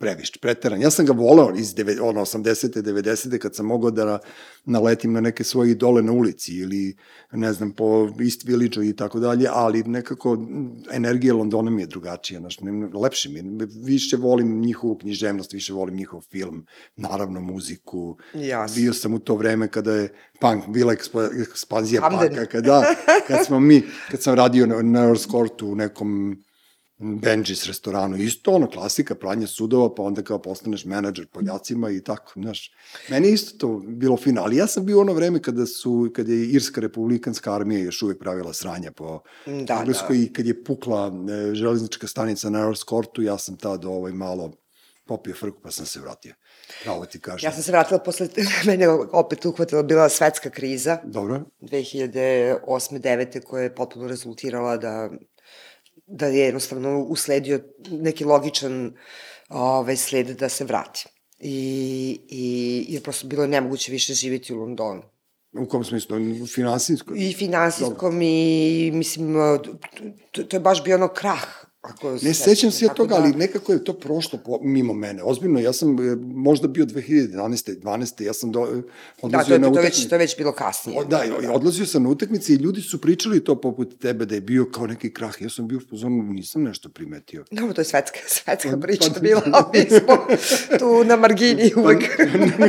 previš, preteran. Ja sam ga volao iz deve, ono, 80. 90. kad sam mogao da naletim na neke svoje idole na ulici ili, ne znam, po East Village i tako dalje, ali nekako energija Londona mi je drugačija, znaš, lepše mi je. Više volim njihovu književnost, više volim njihov film, naravno muziku. Jasno. Bio sam u to vreme kada je punk, bila ekspo- ekspanzija Camden. punka, kada, kad smo mi, kad sam radio na, na Earls Courtu u nekom Benji's restoranu, isto ono, klasika, pranje sudova, pa onda kao postaneš menadžer Poljacima i tako, znaš. Meni je isto to bilo fino, ali ja sam bio ono vreme kada su, kad je Irska republikanska armija još uvek pravila sranja po Da, Engleskoj da. i kad je pukla e, železnička stanica na Earls Courtu, ja sam tad ovaj malo popio frku pa sam se vratio. Pravo ti kažem. Ja sam se vratila posle, mene opet uhvatila, bila svetska kriza, Dobro, 2008-2009. koja je potpuno rezultirala da, da je jednostavno usledio neki logičan ovaj, sled da se vrati. I, i, i prosto bilo je nemoguće više živjeti u Londonu. u kom smislu? U finansijskoj? I finansijskom i, mislim, to, to je baš bio ono krah Ako Ne sećam se ja toga, da- ali nekako je to prošlo po, mimo mene. Ozbiljno, ja sam e, možda bio 2011. 12. Ja sam do, Da, odlazio to je, na to, je utakmice. već, to je već bilo kasnije. O, da, i odlazio sam na utakmice i ljudi su pričali to poput tebe da je bio kao neki krah. Ja sam bio u fazonu, nisam nešto primetio. Dobro, to je svetska, svetska Pa- priča pa- bila, a mi smo tu na margini uvek.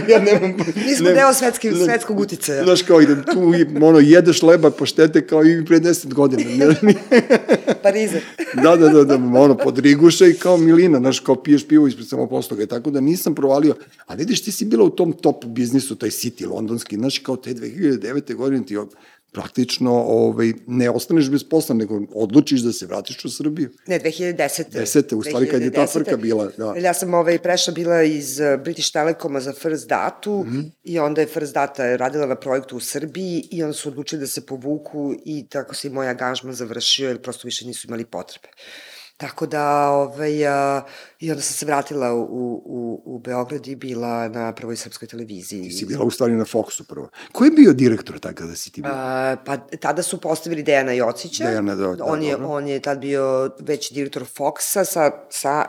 ja nemam... Mi smo ne- deo svetske, ne- svetskog uticaja. Znaš kao idem tu i ono, jedeš leba poštete kao i pre 10 godina. Ne, Parizer. da, da, da, da, ono, pod riguša i kao milina, znaš, kao piješ pivo ispred samoposluga, tako da nisam provalio, ali vidiš, ti si bila u tom top biznisu, taj City londonski, znaš, kao te 2009. godine ti praktično ovaj, ne ostaneš bez posla, nego odlučiš da se vratiš u Srbiju. Ne, 2010. Desete, u stvari, kad je ta 2010. frka bila, da. Ja sam ovaj, prešla bila iz eh, British Telekoma za First Datu Mhm. i onda je First Data radila na projektu u Srbiji i onda su odlučili da se povuku i tako se i moj angažman završio jer prosto više nisu imali potrebe. Tako da, ovaj, a, i onda sam se vratila u, u, u Beograd i bila na prvoj srpskoj televiziji. Ti si bila u stvari na Foxu prvo. Ko je bio direktor tada kada si ti bila? A, pa tada su postavili Dejana Jocića. Dejana, da, da, on, je, dobro. on je tad bio već direktor Foxa sa, sa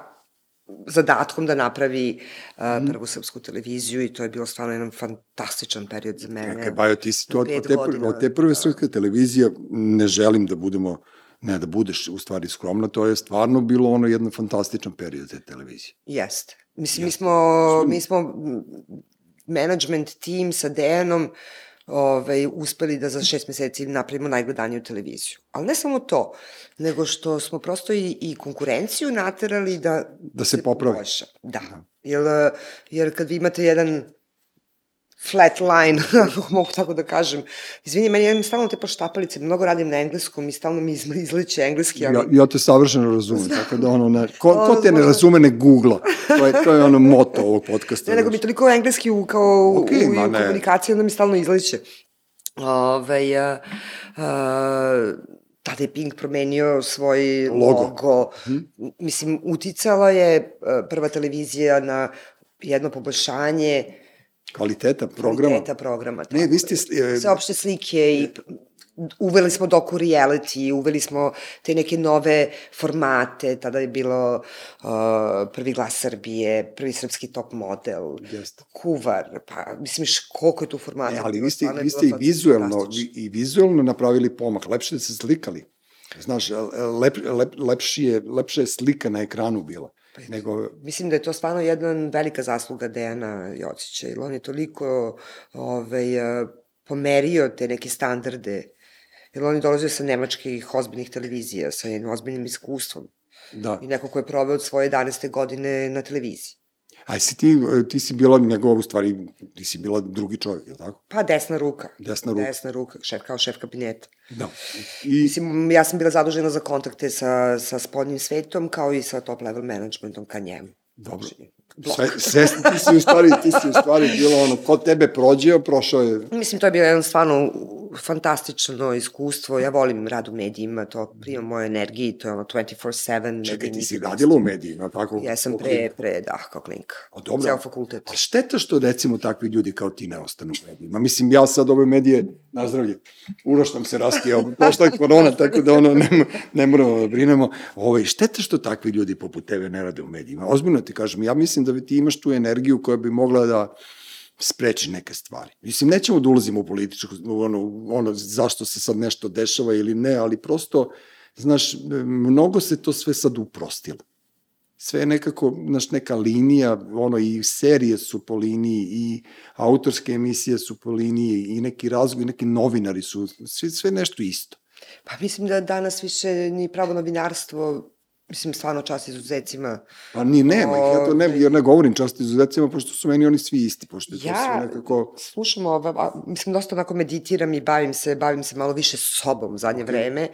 zadatkom da napravi uh, prvu srpsku televiziju i to je bilo stvarno jedan fantastičan period za mene. Čekaj, Bajo, ti si tu od, od, te, od te prve da. srpske televizije, ne želim da budemo, ne da budeš u stvari skromna, to je stvarno bilo ono jedan fantastičan period te televizije. Jeste. Mislim, mi smo, mi smo management tim sa Dejanom ovaj, uspeli da za šest meseci napravimo najgledaniju televiziju. Ali ne samo to, nego što smo prosto i, i konkurenciju naterali da, Da se popravi. poboljša. Da. Jer, jer kad vi imate jedan flat line, ako mogu tako da kažem. Izvini, meni imam stalno te poštapalice, mnogo radim na engleskom i stalno mi izleće engleski, ali... Ja, ja te savršeno razumem, tako da ono, ne, ko, ko te ne razume ne googla. To je, to je ono moto ovog podcasta. Ne, nego mi toliko engleski u, kao okay, u, u ne. komunikaciji, onda mi stalno izliče. Ove, a, a, tada je Pink promenio svoj Logo. logo. Mislim, uticala je a, prva televizija na jedno poboljšanje Kvaliteta programa. kvaliteta programa. Ne, tako vi ste... je. e, Sveopšte slike i uveli smo doku reality, uveli smo te neke nove formate, tada je bilo uh, prvi glas Srbije, prvi srpski top model, Jeste. kuvar, pa mislim koliko je tu formata. E, ali vi ste, vi ste i vizuelno, i vizuelno napravili pomak, lepše da se slikali. Znaš, lep, lep, lepši je, lepša je slika na ekranu bila. Nego, Mislim da je to stvarno jedna velika zasluga Dejana Jocića, jer on je toliko ovaj, eh, pomerio te neke standarde, jer on je dolazio sa nemačkih ozbiljnih televizija, sa jednim ozbiljnim iskustvom. da. I neko ko je proveo od svoje 11. godine na televiziji. A si ti, ti si bila njegova, u stvari, ti si bila drugi čovjek, je li tako? Pa desna ruka. Desna ruka. Desna ruka, šef, kao šef kabineta. Da. I, Mislim, ja sam bila zadužena za kontakte sa, sa spodnjim svetom, kao i sa top level managementom ka njemu. dobro. Blok. Sve, sve, ti si u stvari, ti si u stvari bilo ono, ko tebe prođeo, prošao je Mislim, to je bilo jedno stvarno fantastično iskustvo. Ja volim rad u medijima, to prima moje energiji, to je ono 24-7. Čekaj, ti si radila u medijima, tako? Jesam Ok. pre, pre, da, kao klink. A dobro. Ceo fakultet. A šteta što, recimo, takvi ljudi kao ti ne ostanu u medijima. Mislim, ja sad ove medije, nazdravlje, uroš nam se raskijao, prošla je korona, tako da ono, ne, ne moramo da brinemo. Ove, šteta što takvi ljudi poput tebe ne rade u medijima. Ozbiljno ti kažem, ja mislim da ti imaš tu energiju koja bi mogla da spreči neke stvari. Mislim, nećemo da ulazimo u političku, ono, ono, zašto se sad nešto dešava ili ne, ali prosto, znaš, mnogo se to sve sad uprostilo sve je nekako, znaš, neka linija, ono, i serije su po liniji, i autorske emisije su po liniji, i neki razgovor, i neki novinari su, sve, sve nešto isto. Pa mislim da danas više ni pravo novinarstvo, mislim, stvarno čast izuzecima. Pa ni nema ih, ja to ne, jer ne govorim čast izuzecima, pošto su meni oni svi isti, pošto je to Ja sve nekako... slušam, ova, a, mislim, dosta onako meditiram i bavim se, bavim se malo više sobom u zadnje vreme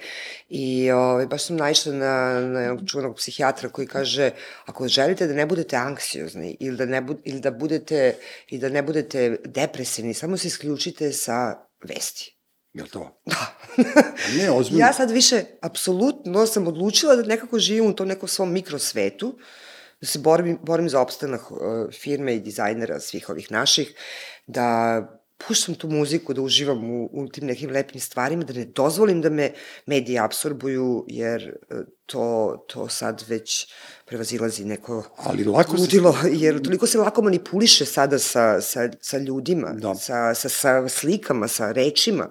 i ovaj, baš sam naišla na, na jednog čuvenog psihijatra koji kaže ako želite da ne budete anksiozni ili da ne, bud, ili da budete, i da ne budete depresivni, samo se isključite sa vesti. Jel to? Da. Pa ne, ozbiljno. ja sad više, apsolutno sam odlučila da nekako živim u tom nekom svom mikrosvetu, da se borim, borim za opstanak uh, firme i dizajnera svih ovih naših, da puštam tu muziku, da uživam u, u tim nekim lepim stvarima, da ne dozvolim da me mediji absorbuju, jer e, to, to sad već prevazilazi neko Ali lako se- ludilo, jer toliko se lako manipuliše sada sa, sa, sa ljudima, Da. sa, sa, sa slikama, sa rečima.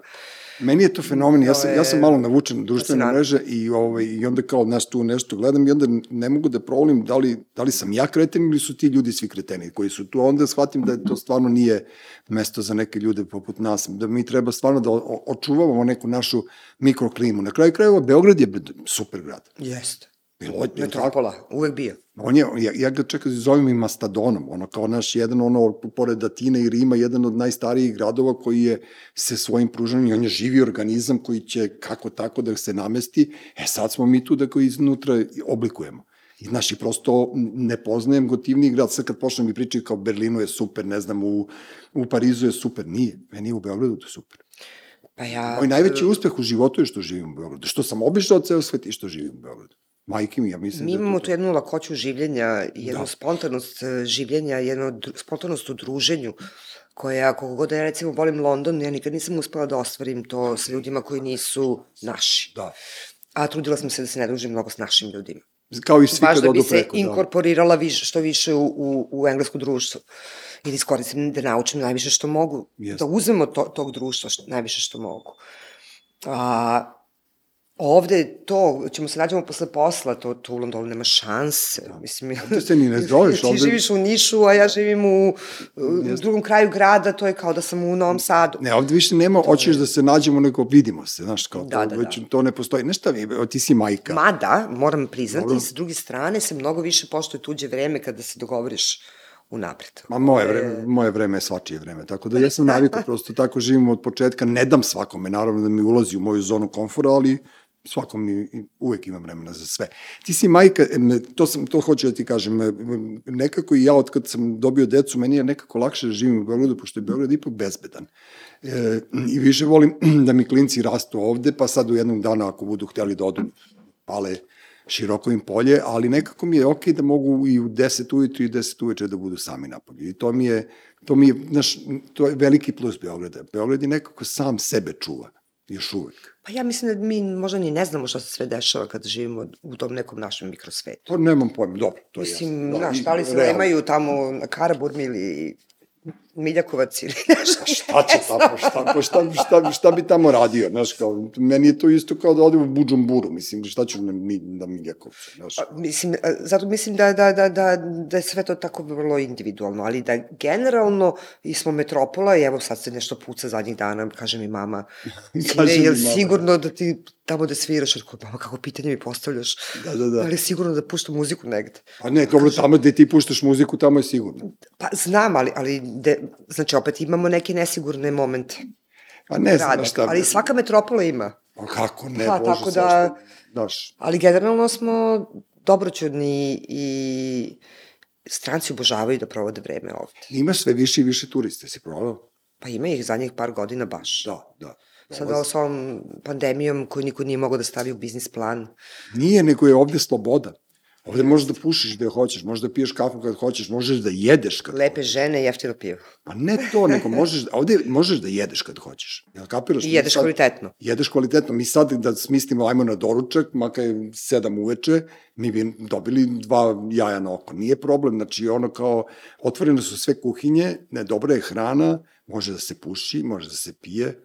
Meni je to fenomen, ja sam, ja sam malo navučen na društvene mreže i, ovaj, i onda kao nas tu nešto gledam i onda ne mogu da provolim da li, da li sam ja kreten ili su ti ljudi svi kreteni koji su tu. Onda shvatim da to stvarno nije mesto za neke ljude poput nas, da mi treba stvarno da o- očuvamo neku našu mikroklimu. Na kraju krajeva Beograd je super grad. Jeste. Bilo je, tako? Metropola, uvek bio. On je, ja, ja ga čekam, zovem i Mastadonom, ono kao naš jedan, ono, pored Atine i Rima, jedan od najstarijih gradova koji je se svojim pružanjem, on je živi organizam koji će kako tako da se namesti, e sad smo mi tu da ga iznutra oblikujemo. I znaš, i prosto ne poznajem gotivniji grad, sad kad počnem mi pričati kao Berlinu je super, ne znam, u, u Parizu je super, nije, meni je u Beogradu to super. Pa ja... Moj najveći uspeh u životu je što živim u Beogradu, što sam obišao ceo svet i što živim u Beogradu. Majke mi, ja mislim Mi da imamo to. tu jednu lakoću življenja, jednu Da. da. spontanost e, življenja, jednu spontanost u druženju, koja, kako god da ja recimo volim London, ja nikad nisam uspela da ostvarim to sa ljudima koji nisu naši. Da. A trudila sam se da se ne družim mnogo s našim ljudima. Kao i svi Baš kad da bi odu se preko. Da. inkorporirala više, što više u, u, u englesko društvo. I da iskoristim, da naučim najviše što mogu. Jeste. Da uzmem od to, tog društva što, najviše što mogu. A, ovde to, ćemo se nađemo posle posla, to, to u Londonu nema šanse. Da. Mislim, Ovde se ni ne zoveš, Ti ovde- živiš u Nišu, a ja živim u, u drugom kraju grada, to je kao da sam u Novom Sadu. Ne, ovde više nema, hoćeš da se nađemo, nego vidimo se, znaš, kao Da, to, da, već da. to ne postoji. Mi, evo, ti si majka. Mada, moram priznati, Dobro. sa druge strane se mnogo više poštuje tuđe vreme kada se dogovoriš unapred. Ma moje vreme, moje vreme je svačije vreme, tako da ja sam navikao, prosto tako živim od početka, ne dam svakome, naravno da mi ulazi u moju zonu komfora, ali svakom mi, uvek imam vremena za sve. Ti si majka, to, sam, to hoću da ti kažem, em, nekako i ja od kad sam dobio decu, meni je nekako lakše da živim u Beogradu, pošto je Beograd ipak bezbedan. E, I više volim da mi klinci rastu ovde, pa sad u jednom danu ako budu hteli da odu, pale široko im polje, ali nekako mi je okej da mogu i u 10 ujutru i 10 uveče da budu sami napolju. I to mi je, to mi je, znaš, to je veliki plus Beograda. Beograd je nekako sam sebe čuva, još uvek. Pa ja mislim da mi možda ni ne znamo šta se sve dešava kada živimo u tom nekom našem mikrosvetu. To nemam pojma, dobro, to je Mislim, jasno. znaš, i da li se nemaju tamo na Karaburmi ili Miljakovac ili nešto. Šta će tamo, šta, pa šta, šta, šta bi tamo radio, znaš, kao, meni je to isto kao da odem u Buđumburu, mislim, šta ću na, mi- na Miljakovcu, znaš. Pa, mislim, a, zato mislim da, da, da, da, da je sve to tako vrlo individualno, ali da generalno i smo metropola i evo sad se nešto puca zadnjih dana, kaže mi mama, Kaže kaže mi je mama. sigurno da ti tamo da sviraš, jer kao, mama, kako pitanje mi postavljaš, Da, da, da. ali je sigurno da puštam muziku negde. Pa ne, dobro, tamo gde ti puštaš muziku, tamo je sigurno. Pa znam, ali, ali de, znači opet imamo neke nesigurne momente. Pa ne znam šta. ali svaka metropola ima. Pa kako ne, Pa, Bože, tako da-? Znaš, Ali generalno smo dobroćudni i stranci obožavaju da provode vreme ovde. imaš sve više i više turiste, si provao? Pa ima ih zadnjih par godina baš. Da, da. Sada sa ovom pandemijom koju niko nije mogao da stavi u biznis plan. Nije, nego je ovde sloboda. Ovde možeš da pušiš gde hoćeš, možeš da piješ kafu kad hoćeš, možeš da jedeš kad Lepe žene, jeftino pivo. Pa ne to, nego možeš, ovde možeš da jedeš kad hoćeš. Jel kapiraš? I jedeš sad- kvalitetno. Jedeš kvalitetno. Mi sad da smislimo ajmo na doručak, maka je sedam uveče, mi bi dobili dva jaja na oko. Nije problem, znači ono kao, otvorene su sve kuhinje, ne, dobra je hrana, može da se puši, može da se pije,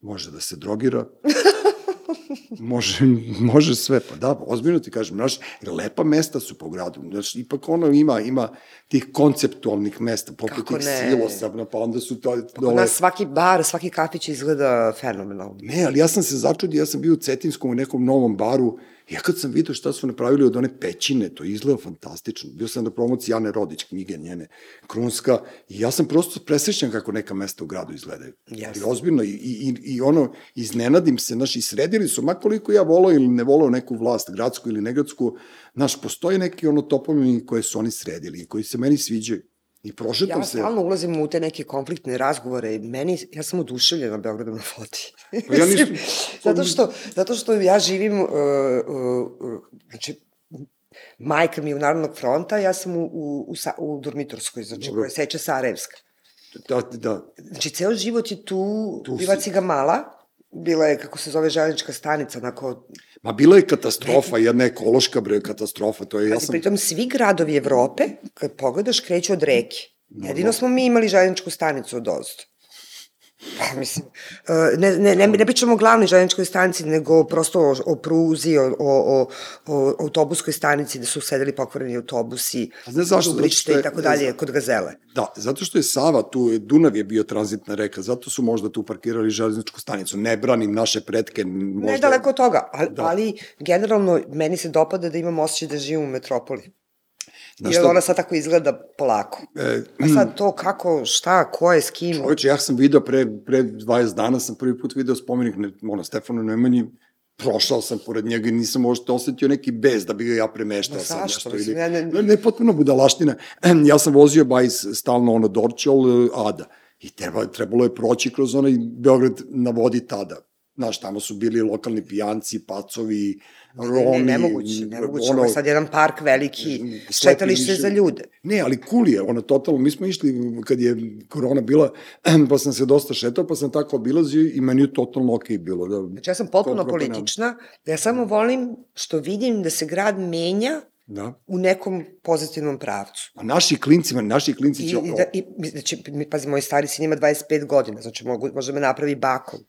može da se drogira. može, može sve, pa da, ozbiljno ti kažem, znaš, lepa mesta su po gradu, znaš, ipak ono ima, ima tih konceptualnih mesta, poput Kako tih ne? silosa, pa onda su to, Kod nas svaki bar, svaki kafić izgleda fenomenalno. Ne, ali ja sam se začudio, ja sam bio u Cetinskom u nekom novom baru, ja kad sam vidio šta su napravili od one pećine, to izgleda fantastično. Bio sam na promociji Jane Rodić, knjige njene, Krunska, i ja sam prosto presrećan kako neka mesta u gradu izgledaju. Jeste. I ozbiljno, i, i, i ono, iznenadim se, znaš, i sredili su, makoliko ja volao ili ne volao neku vlast, gradsku ili negradsku, znaš, postoje neki ono topovi koje su oni sredili i koji se meni sviđaju. I prošetam Ja se... stalno ulazim u te neke konfliktne razgovore meni, ja sam oduševljena Beogradom na vodi. Pa ja nisam- zato, što, zato što ja živim, uh, uh, uh, znači, majka mi je u Narodnog fronta, ja sam u, u, u, u Dormitorskoj, znači, Dobro. koja Seče Sarajevska. Da, da. Znači, ceo život je tu, Tu bila si. ciga mala, bila je, kako se zove, železnička stanica, onako, Ma bila je katastrofa, jedna ekološka bre katastrofa, to je, ja sam... pritom svi gradovi Evrope, kad pogledaš, kreću od reke. Jedino smo mi imali željezničku stanicu od ozdo. Pa, mislim, e, ne, ne, ne, ne pričamo o glavnoj željezničkoj stanici, nego prosto o, o pruzi, o, o, o, o autobuskoj stanici, da su sedeli pokvareni autobusi, A znaš zašto? Dubrište i tako dalje, kod Gazele. Da, zato što je Sava tu, Dunav je bio tranzitna reka, zato su možda tu parkirali železničku stanicu. Ne branim naše pretke, možda... Ne daleko od toga, ali, da. ali generalno meni se dopada da imam osjećaj da živim u metropoli. Znaš Jer šta? ona sad tako izgleda polako. E, A sad to kako, šta, ko je, s kim, Čoveče, ja sam video pre, pre 20 dana, sam prvi put video spomenik ne, ono, Stefanu Nemanji, prošao sam pored njega i nisam možda osetio neki bez da bi ga ja premeštao sad zašto? nešto. Mislim, Ili, ja ne- ne, ne, potpuno budalaština. Ja sam vozio bajs stalno ono Dorčol, eh, Ada. I treba, trebalo je proći kroz onaj Beograd na vodi tada. Znaš, tamo su bili lokalni pijanci, pacovi, romi. Ne, nemoguće, nemoguće. ono- Ovo je sad jedan park veliki, slepi šetalište za ljude. Ne, ali cool je, ono, totalno, mi smo išli kad je korona bila, pa sam se dosta šetao, pa sam tako obilazio i meni je totalno okej bilo. Da, Znači ja sam potpuno politična, da ja samo volim što vidim da se grad menja da. u nekom pozitivnom pravcu. A naši klinci, man, naši klinci će... i, da, i, znači, pazi, moj stari sin ima 25 godina, znači mogu, može me napravi bakom.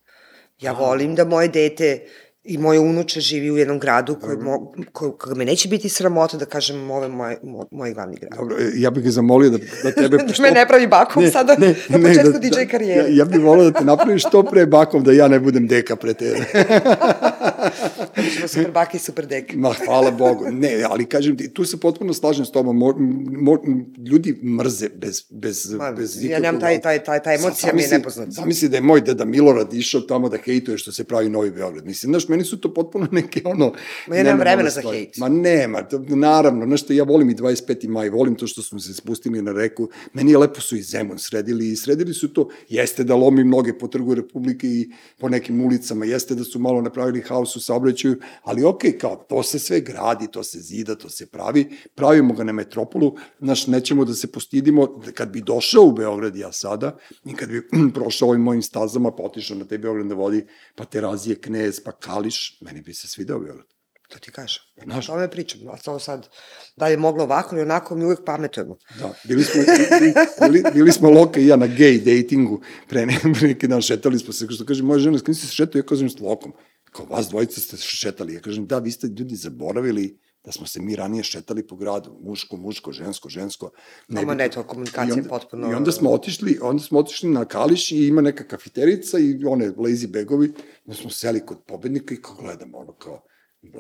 Ja volim da moje dete i moje unuče živi u jednom gradu koji, mo, ko, koga me neće biti sramota da kažem ovo je moj, moj, moj glavni grad. Dobro, e, ja bih ga zamolio da, da tebe... da me ne pravi bakom Ne, sada ne, na ne, početku da- DJ da- karijere. Ja, ja bih volao da te napraviš što pre bakom, da ja ne budem deka pre tebe. Ćemo super bake i super deke. Ma, hvala Bogu. Ne, ali kažem ti, tu se potpuno slažem s tobom. Mo, mo, ljudi mrze bez, bez, Ma, bez ja nemam taj, taj, taj, ta emocija mi je nepoznata. Zamisli da je moj deda Milorad išao tamo da hejtuje što se pravi Novi Beograd. Mislim, znaš, meni su to potpuno neke ono... Ma ja nemam vremena za hejt. Ma nema, to, naravno, znaš što, ja volim i 25. maj, volim to što smo se spustili na reku. Meni je lepo su i Zemun sredili i sredili su to, jeste da lomi mnoge po trgu Republike i po nekim ulicama, jeste da su malo napravili haos u saobraćaju, ali okej, kao, to se sve gradi, to se zida, to se pravi, pravimo ga na metropolu, znaš, nećemo da se postidimo, da kad bi došao u Beograd ja sada, i kad bi prošao ovim mojim stazama, pa otišao na taj Beograd na vodi, pa Terazije, Knez, pa Kališ, meni bi se svidao Beograd. To ti kažem. Znaš. O tome pričam. A to sad, da li je moglo ovako ili onako, mi uvek pametujemo. Da, bili smo, bili, bili smo Loka i ja na gej datingu, pre, ne, neki dan šetali smo se, što kaže, moja žena, s kim si se šetao, ja kažem s Lokom. Kao, vas dvojica ste šetali. Ja kažem, da, vi ste ljudi zaboravili da smo se mi ranije šetali po gradu, muško, muško, žensko, žensko. Ne, to komunikacija I je potpuno- I onda smo otišli, onda smo otišli na Kališ i ima neka kafeterica i one lazy begovi, da smo seli kod pobednika i kao gledamo, ono kao,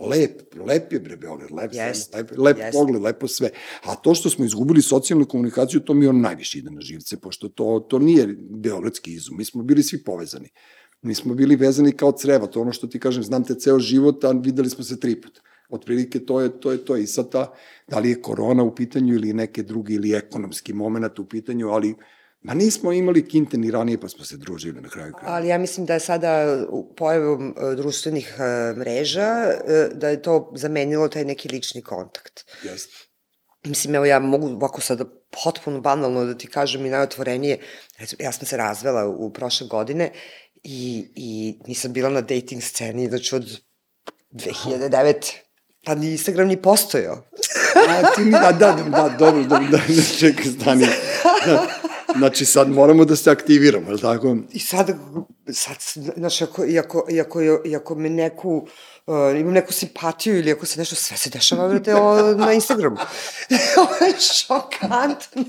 lep, lep je bre Beograd, lep, Jest, lep, lep jest. pogled, lepo sve. A to što smo izgubili socijalnu komunikaciju, to mi on najviše ide na živce, pošto to, to nije beogradski izum. Mi smo bili svi povezani. Mi smo bili vezani kao creva, to ono što ti kažem, znam te ceo život, a videli smo se tri put. Otprilike to je to. Je to. I sad ta, da li je korona u pitanju ili neke drugi, ili ekonomski moment u pitanju, ali Ma nismo imali kinte ni ranije, pa smo se družili na kraju kraja. Ali ja mislim da je sada pojavom e, društvenih e, mreža, e, da je to zamenilo taj neki lični kontakt. Jeste. Mislim, evo ja mogu ovako sada potpuno banalno da ti kažem i najotvorenije, ja sam se razvela u prošle godine i, i nisam bila na dating sceni, znači od 2009. Pa ni Instagram ni postojao. A, ti mi, da, da, da, dobro, da, da, čekaj, stani. Znači, sad moramo da se aktiviramo, je li tako? I sad, sad, znaš, ako, iako, iako, iako me neku, uh, imam neku simpatiju ili ako se nešto, sve se dešava vrate, o, na Instagramu. Ovo je šokantno.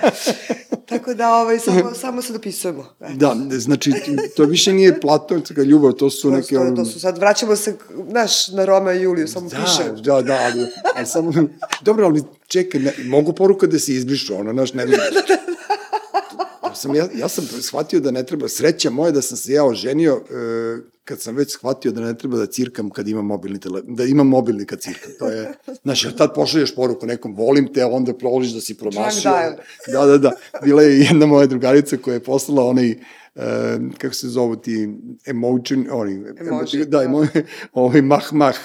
Tako da, ovaj, samo, samo se dopisujemo. E, Da, znači, to više nije platonska ljubav, to su To, neke... to, to su sad, vraćamo se, znaš, na Roma i Juliju, samo Da, pišemo. da, da, ali, ali samo, dobro, ali čekaj, ne, mogu poruka da se izbrišu, ono, znaš, ne vidim. Ja sam, ja, ja sam shvatio da ne treba, sreća moja da sam se ja oženio, e, kad sam već shvatio da ne treba da cirkam kad imam mobilni telefon, da imam mobilni kad cirkam, to je, znaš, ja tad pošalješ poruku nekom, volim te, a onda proliš da si promašio. Da, da, da, bila je jedna moja drugarica koja je poslala onaj, Uh, kako se zovu ti emotion, oni, Emoji, da, emo, ovaj mah mah,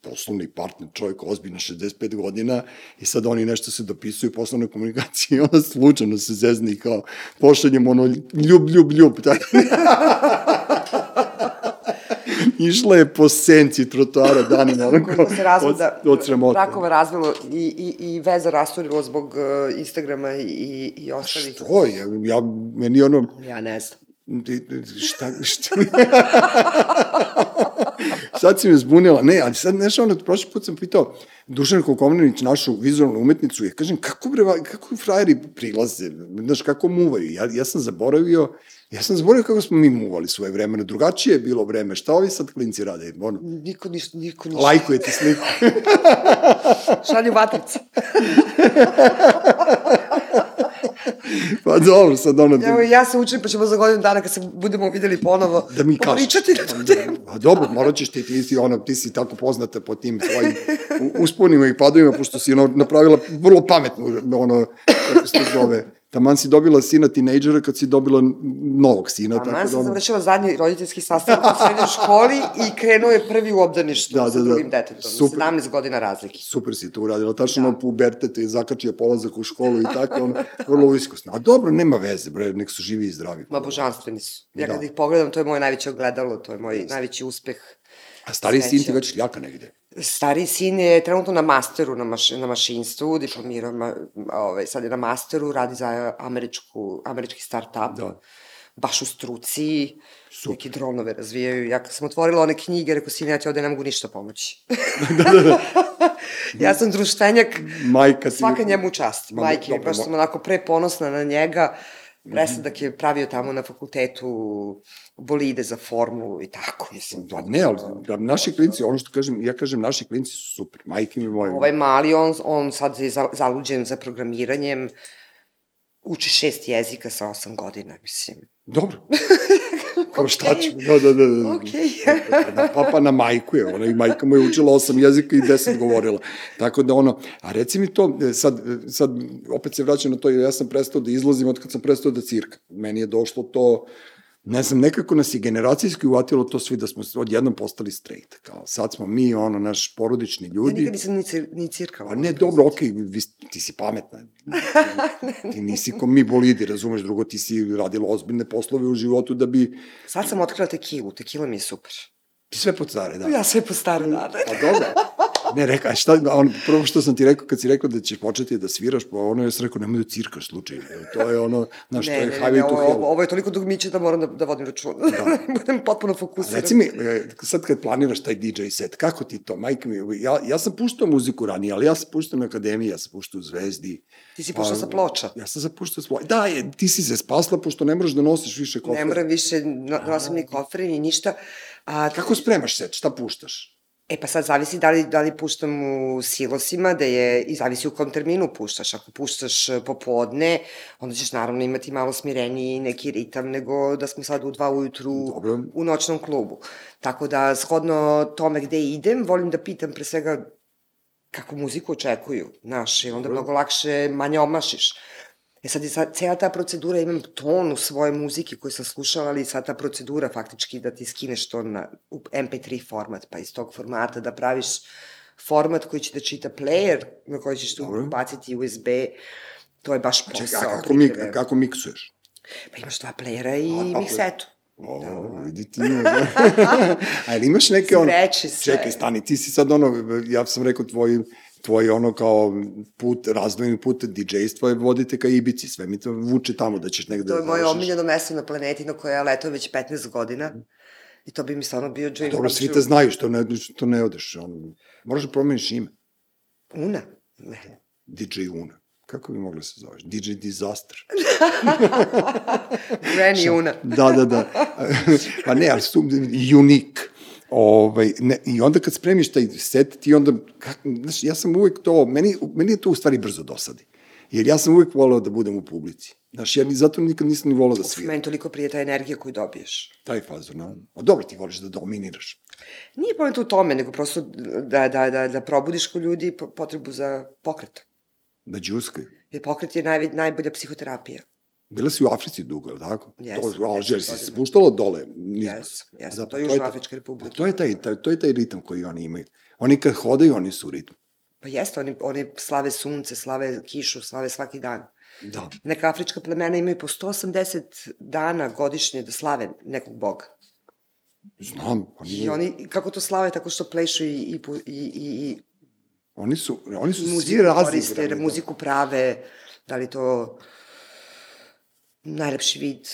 poslovni partner, čovjek ozbiljno 65 godina i sad oni nešto se dopisuju poslovne komunikacije i onda slučajno se zezni kao pošaljemo ono ljub, ljub, ljub. Tako. Išla je po senci trotoara danima. Ono Koliko se razvoda, od, od sramota. brakova razvilo i, i, i veza rasturilo zbog uh, Instagrama i, i ostalih. Što je? Ja, meni ono, Ja ne znam. Šta, šta? sad si me zbunila. Ne, ali sad, nešto ono, prošli put sam pitao Dušan Kokomninić, našu vizualnu umetnicu, ja kažem, kako, bre, kako frajeri prilaze, znaš, kako muvaju? Ja, ja sam zaboravio, ja sam zaboravio kako smo mi muvali svoje vremena. Drugačije je bilo vreme. Šta ovi sad klinci rade? Ono, Niko ništa, niko ništa. lajkujete sliku. Šalju vatrice. Pa dobro, sad ono... Evo, ja se učim, pa ćemo za godinu dana kad se budemo videli ponovo da mi pričati na tu temu. A dobro, morat ćeš ti, ti si, ono, ti si tako poznata po tim tvojim usponima i padovima, pošto si ono, napravila vrlo pametnu, ono, kako se to zove, taman si dobila sina tinejdžera kad si dobila novog sina. A man tako da, sam ono, završila zadnji roditeljski sastav u srednjoj školi i krenuo je prvi u obdaništu Da, da, sa da. drugim detetom. Super. 17 godina razlike. super si to uradila, tačno da. ono pubertet i zakačio polazak u školu i tako, ono, vrlo iskusno. A dobro, nema veze, bre, nek su živi i zdravi. Ma božanstveni su. Ja Da. kad ih pogledam, to je moje najveće ogledalo, to je moj najveći uspeh. A stari sin ti već ljaka negde. Stari sin je trenutno na masteru na, maš, na mašinstvu, diplomirao, ma, ovaj, sad je na masteru, radi za američku, američki start-up. Da. Baš u struci, Super. neki dronove razvijaju. Ja kad sam otvorila one knjige, rekao sin, ja ti ovde ne mogu ništa pomoći. ja sam društvenjak, Majka ti... svaka njemu čast. Ma, Majke, dobro, baš sam onako preponosna na njega. Presadak je pravio tamo na fakultetu bolide za formulu i tako, mislim. Pa ne, ali da, naši klinci, ono što kažem, ja kažem, naši klinci su super, majke mi moje. Ovaj mali, on, on sad je za- zaluđen za programiranjem, uči šest jezika sa osam godina, mislim. Dobro. Kao šta Okej. ću? Da, da, da. da. Okej. na papa na majku je, ona i majka mu je učila osam jezika i deset govorila. Tako da ono, a reci mi to, e, sad, e, sad opet se vraćam na to, ja sam prestao da izlazim od kad sam prestao da cirkam. Meni je došlo to, ne znam, nekako nas je generacijski uvatilo to svi da smo odjednom postali straight. Kao, sad smo mi, ono, naš porodični Ja ljudi. nikad nisam ni, cir, ni cirkala. Pa ne, dobro, okej, vi, ti si pametna. Ti nisi ko mi bolidi, razumeš, drugo, ti si radila ozbiljne poslove u životu da bi... Sad sam otkrila tekilu, tekila mi je super. Ti sve pod stare, da. Ja sve po stare nade. Pa dobro. Ne, reka, šta, on, prvo što sam ti rekao, kad si rekao da ćeš početi da sviraš, pa ono, ja sam rekao, nemoj da cirkaš slučajno. To je ono, znaš, to je ne, highway ne, to ovo, hell. ovo, ovo je toliko dugmiće da moram da, da vodim račun. Da. Budem potpuno fokusiran. Reci mi, e, sad kad planiraš taj DJ set, kako ti to, majke mi, ja, ja sam puštao muziku ranije, ali ja sam puštao na akademiji, ja sam puštao u Zvezdi. Ti si puštao Pa, sa ploča. Ja sam zapuštao s ploča. Da, je, ti si se spasla, pošto ne moraš da nosiš više kofer. Ne moram više, no, nosim ni kofer ni ništa. A, Kako spremaš set, šta puštaš? E pa sad zavisi da li, da li puštam u silosima, da je, i zavisi u kom terminu puštaš. Ako puštaš e, popodne, onda ćeš naravno imati malo smireniji neki ritam nego da smo sad u dva ujutru Dobro. u noćnom klubu. Tako da, shodno tome gde idem, volim da pitam pre svega kako muziku očekuju, znaš, i onda Dobro. mnogo lakše manje omašiš. E sad je sad, cela ta procedura, imam ton u svoje muzike koju sam slušala, ali sad ta procedura faktički da ti skineš to na u MP3 format, pa iz tog formata da praviš format koji će da čita player, na koji ćeš tu baciti USB, to je baš posao. Čekaj, kako, mi, kako miksuješ? Pa imaš dva playera i A, miksetu. O, Da. vidi ti. Da. A ili imaš neke ono... Sreći sve. Čekaj, stani, ti si sad ono, ja sam rekao tvoj, tvoj ono kao put, razdvojni put DJ-stva je vodite ka Ibici, sve mi to vuče tamo da ćeš negde To je da moje završiš. omiljeno mesto na planeti na koje ja leto već 15 godina. I to bi mi stvarno bio dream Dobro, svi te znaju što ne, što ne odeš. On, moraš da promeniš ime. Una? Ne. DJ Una. Kako bi mogla se zoveš? DJ Disaster. Granny Una. Da, da, da. pa ne, ali su unik. Ovaj, ne, I onda kad spremiš taj set, ti onda, kak, znaš, ja sam uvek to, meni, meni je to u stvari brzo dosadi. Jer ja sam uvek voleo da budem u publici. Znaš, ja ni zato nikad nisam ni voleo da sviram. Meni toliko prije ta energija koju dobiješ. Taj fazor, no. A dobro, ti voliš da dominiraš. Nije point u tome, nego prosto da, da, da, da probudiš kod ljudi po- potrebu za pokret. Da džuskaju. Jer pokret je najve, najbolja psihoterapija. Bila si u Africi dugo, je li tako? Jesam, To, Alžir si se godina. spuštala dole. niz- Jes, jes, Da, to je Južnoafrička republika. to je taj, taj, to je taj ritam koji oni imaju. Oni kad hodaju, oni su u ritmu. Pa jeste, oni, oni slave sunce, slave kišu, slave svaki dan. Da. Neka afrička plemena imaju po 180 dana godišnje da slave nekog boga. Znam, oni, I oni, kako to slave, tako što plešu i, i, i, i, oni su, oni su svi muziku koriste, razigrani. da. muziku prave, da li to najlepši vid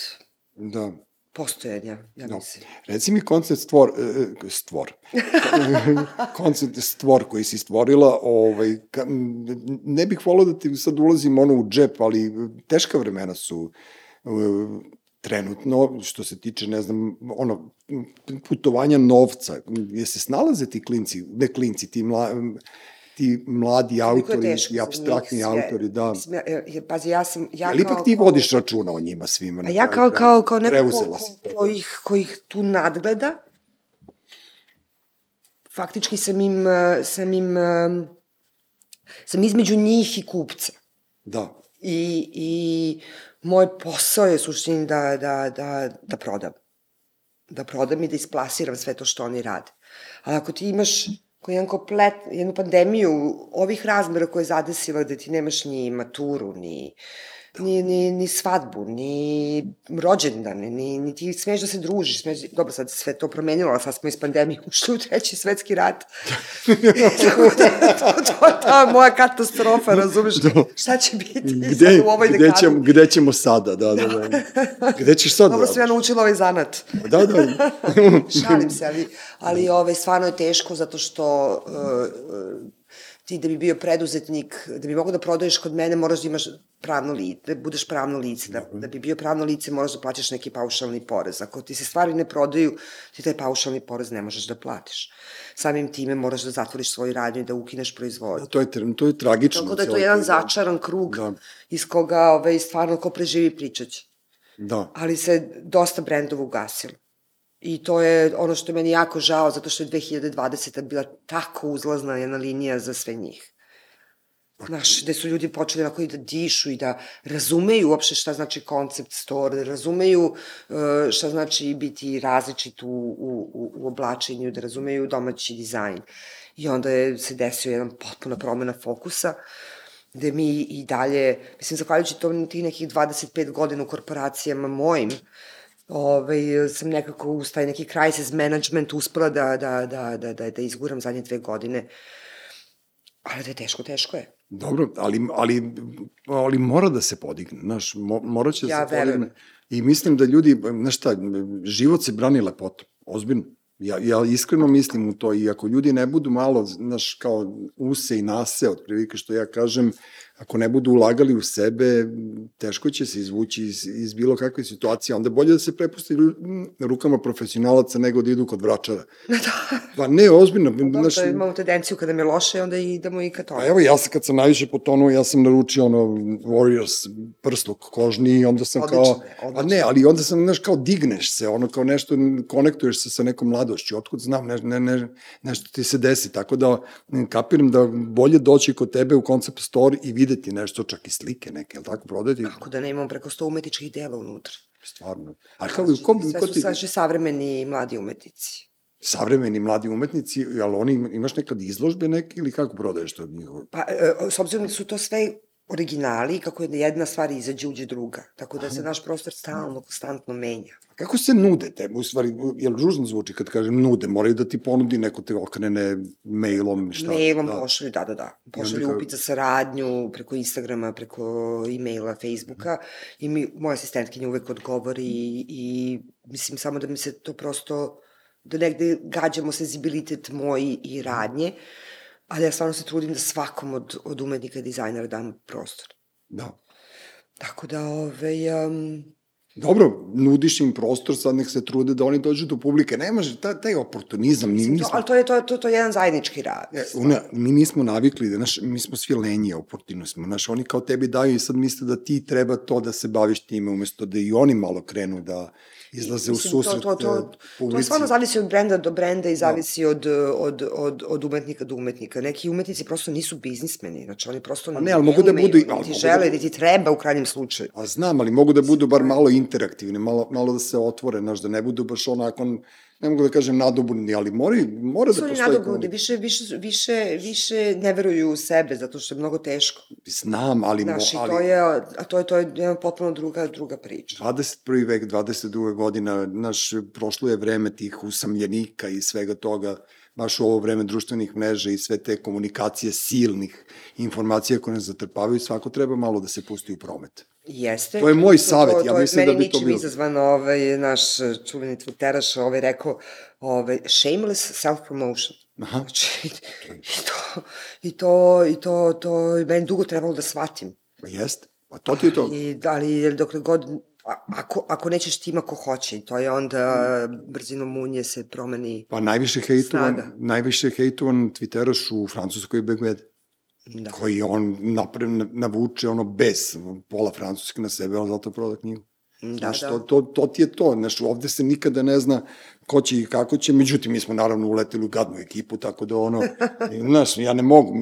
Da. postojanja, ja Da. mislim. Reci mi koncept stvor, e, stvor. koncept stvor koji si stvorila, ovaj, ne bih volao da ti sad ulazim ono u džep, ali teška vremena su e, trenutno, što se tiče, ne znam, ono, putovanja novca, je se snalaze ti klinci, ne klinci, ti, mla, ti mladi je autori i abstraktni sve. autori, da. Ja, ja, pazi, ja sam... Ja Ali ipak ti kao- vodiš računa o njima svima. na A ja kao, kao, kao neko ko, ko, ko, ih, ko ih tu nadgleda, faktički sam im, eh, sam im, eh, sam između njih i kupca. Da. I, i moj posao je suštini da, da, da, da prodam. Da prodam i da isplasiram sve to što oni rade. Ali ako ti imaš koji jedan komplet, jednu pandemiju ovih razmera koje je zadesila da ti nemaš ni maturu, ni, ni, ni, ni svadbu, ni rođendan, ni, ni ti smeš da se družiš. Smeš, dobro, sad sve to promenilo, ali sad smo iz pandemije ušli u treći svetski rat. Tako da, to, to je ta moja katastrofa, razumeš? Šta će biti Gde, sad u ovoj gde, dekadi? ćemo, gde ćemo sada, da, da, da. Gde ćeš sad? Dobro sam ja naučila ovaj zanat. Da, da. Šalim se, ali, ali ove, stvarno je teško zato što uh, ti da bi bio preduzetnik, da bi mogo da prodaješ kod mene, moraš da imaš pravno lice, da budeš pravno lice. Da, da bi bio pravno lice, moraš da plaćaš neki paušalni porez. Ako ti se stvari ne prodaju, ti taj paušalni porez ne možeš da platiš. Samim time moraš da zatvoriš svoju radnju i da ukineš proizvodnju. to je, to je tragično. Tako da je to jedan to, začaran krug Da. iz koga ovaj, stvarno ko preživi pričać Da. ali se dosta brendova ugasilo. I to je ono što je meni jako žao, zato što je 2020. bila tako uzlazna jedna linija za sve njih. Znaš, gde su ljudi počeli onako i da dišu i da razumeju uopšte šta znači koncept store, da razumeju uh, šta znači biti različit u, u, u, oblačenju, da razumeju domaći dizajn. I onda je se desio jedan potpuna promena fokusa, gde mi i dalje, mislim, zahvaljujući to tih nekih 25 godina u korporacijama mojim, ovaj, sam nekako uz taj neki crisis management uspela da, da, da, da, da, da izguram zadnje dve godine. Ali da je teško, teško je. Dobro, ali, ali, ali mora da se podigne, znaš, mo, mora će da Ja se verujem. podigne. I mislim da ljudi, znaš šta, život se brani lepotom, ozbiljno. Ja, ja iskreno mislim u to i ako ljudi ne budu malo, znaš, kao use i nase, otprilike što ja kažem, ako ne budu ulagali u sebe, teško će se izvući iz, iz bilo kakve situacije. Onda bolje da se prepusti ru- rukama profesionalaca nego da idu kod vračara. Da. Pa ne, ozbiljno. Dobro, znaš, da imamo tendenciju kada mi je loše, onda idemo i ka tome. Pa evo, ja sam kad sam najviše potonuo, ja sam naručio ono Warriors prsluk kožni i onda sam Odlično kao... Pa odlično. ne, ali onda sam, znaš, kao digneš se, ono kao nešto, konektuješ se sa nekom mladošću, otkud znam, ne, ne, ne, nešto ti se desi, tako da kapiram da bolje doći kod tebe u concept store i videti nešto, čak i slike neke, jel tako, prodati? Kako da ne imamo preko 100 umetničkih dela unutra. Stvarno. A kao, ko, Sve ko su ti, saši savremeni mladi umetnici. savremeni mladi umetnici, ali oni imaš nekad izložbe neke ili kako prodaješ to njihovo? Pa, e, s obzirom da su to sve originali, kako je jedna stvar izađe, uđe druga. Tako da se naš prostor stalno, konstantno menja. Kako se nude te, u stvari, jel ružno zvuči kad kažem nude, moraju da ti ponudi neko te okrene mailom, šta? Mailom da. pošalju, da, da, da. Pošalju kao- upit za saradnju preko Instagrama, preko e-maila, Facebooka i mi, moja asistentkinja uvek odgovori i, i mislim samo da mi se to prosto, da negde gađamo senzibilitet moj i radnje, ali ja stvarno se trudim da svakom od, od umetnika i dizajnera dam prostor. Da. Tako da, ovaj, um, Dobro, nudiš im prostor, sad nek se trude da oni dođu do publike. Ne može, taj, oportunizam, mi To, nismo... ali to je, to, to, to je jedan zajednički rad. E, una, mi nismo navikli, da, naš, mi smo svi lenji, oportuni smo. Znaš, oni kao tebi daju i sad misle da ti treba to da se baviš time, umesto da i oni malo krenu da izlaze u susret to, to, to, e, to publici. stvarno zavisi od brenda do brenda i zavisi od, od, od, od umetnika do umetnika. Neki umetnici prosto nisu biznismeni, znači oni prosto Pa ne, ali mogu da budu ali niti mogu žele, da- niti treba u krajnjem slučaju. A znam, ali mogu da budu bar malo interaktivni, malo, malo da se otvore, znaš, da ne budu baš onako, ne mogu da kažem nadobudni, ali mora, mora Su da oni postoji nadobudni, komunikacija. više, više, više, više ne veruju u sebe, zato što je mnogo teško. Znam, ali, mo, Znaš, i ali to je, a to je, to je potpuno druga, druga priča. 21. vek, 22. godina, naš, prošlo je vreme tih usamljenika i svega toga, baš u ovo vreme društvenih mreža i sve te komunikacije silnih informacija koje nas zatrpavaju, svako treba malo da se pusti u promet. Jeste. To je moj savet, to, ja to je mislim da meni bi to ničim bilo. izazvano, ovaj, naš čuveni twitteraš ovaj, rekao, ovaj, shameless self-promotion. Aha. Znači, i to, i to, i to, to je meni dugo trebalo da shvatim. Pa jeste, pa to ti je to. I, ali dokle god, ako, ako nećeš ti ima ko hoće, i to je onda brzinom munje se promeni. Pa najviše hejtovan, Snaga. najviše hejtovan Twitteraš u Francuskoj Begved, Da. koji on napre, navuče ono bez pola francuske na sebe, ali zato proda knjigu. Da, Znaš, da. to, to, to ti je to, znaš, ovde se nikada ne zna ko će i kako će, međutim, mi smo naravno uleteli u gadnu ekipu, tako da ono, znaš, ja ne mogu,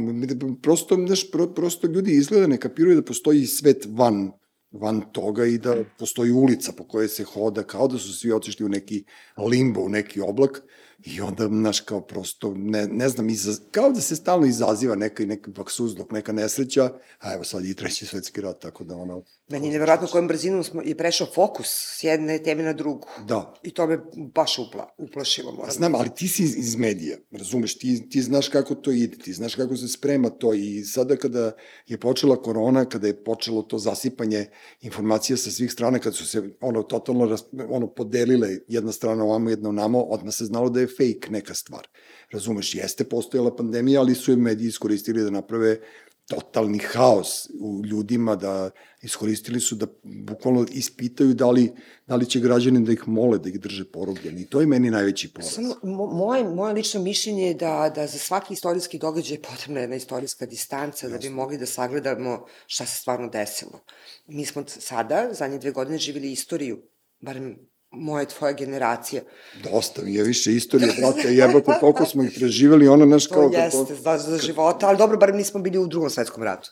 prosto, znaš, pro, prosto ljudi izgleda ne kapiraju da postoji svet van, van toga i da postoji ulica po kojoj se hoda, kao da su svi otišli u neki limbo, u neki oblak, I onda, znaš, kao prosto, ne, ne znam, izaz, kao da se stalno izaziva neka, neki baksuzluk, neka nesreća, a evo sad i treći svetski rat, tako da ono... Meni je nevjerojatno kojom brzinom smo, je prešao fokus s jedne teme na drugu. Da, I to me baš upla, uplašilo. Moram znam, ali ti si iz, iz medija, razumeš, ti, ti znaš kako to ide, ti znaš kako se sprema to i sada kada je počela korona, kada je počelo to zasipanje informacija sa svih strana, kada su se ono totalno ono podelile jedna strana ovamo, jedna onamo, odmah se znalo da je fake neka stvar. Razumeš, jeste postojala pandemija, ali su je mediji iskoristili da naprave totalni haos u ljudima, da iskoristili su da bukvalno ispitaju da li, da li će građani da ih mole, da ih drže porobljeni. I to je meni najveći poraz. Samo, mo, moje, moje lično mišljenje je da, da za svaki istorijski događaj je potrebna jedna istorijska distanca da bi mogli da sagledamo šta se stvarno desilo. Mi smo sada, zadnje dve godine, živjeli istoriju, barem moja i tvoja generacija. Dosta mi je više istorije, brate, jebote, toliko smo ih preživeli, ono, znaš, To kao... da jeste, za, za života, ali dobro, barem nismo bili u drugom svetskom ratu.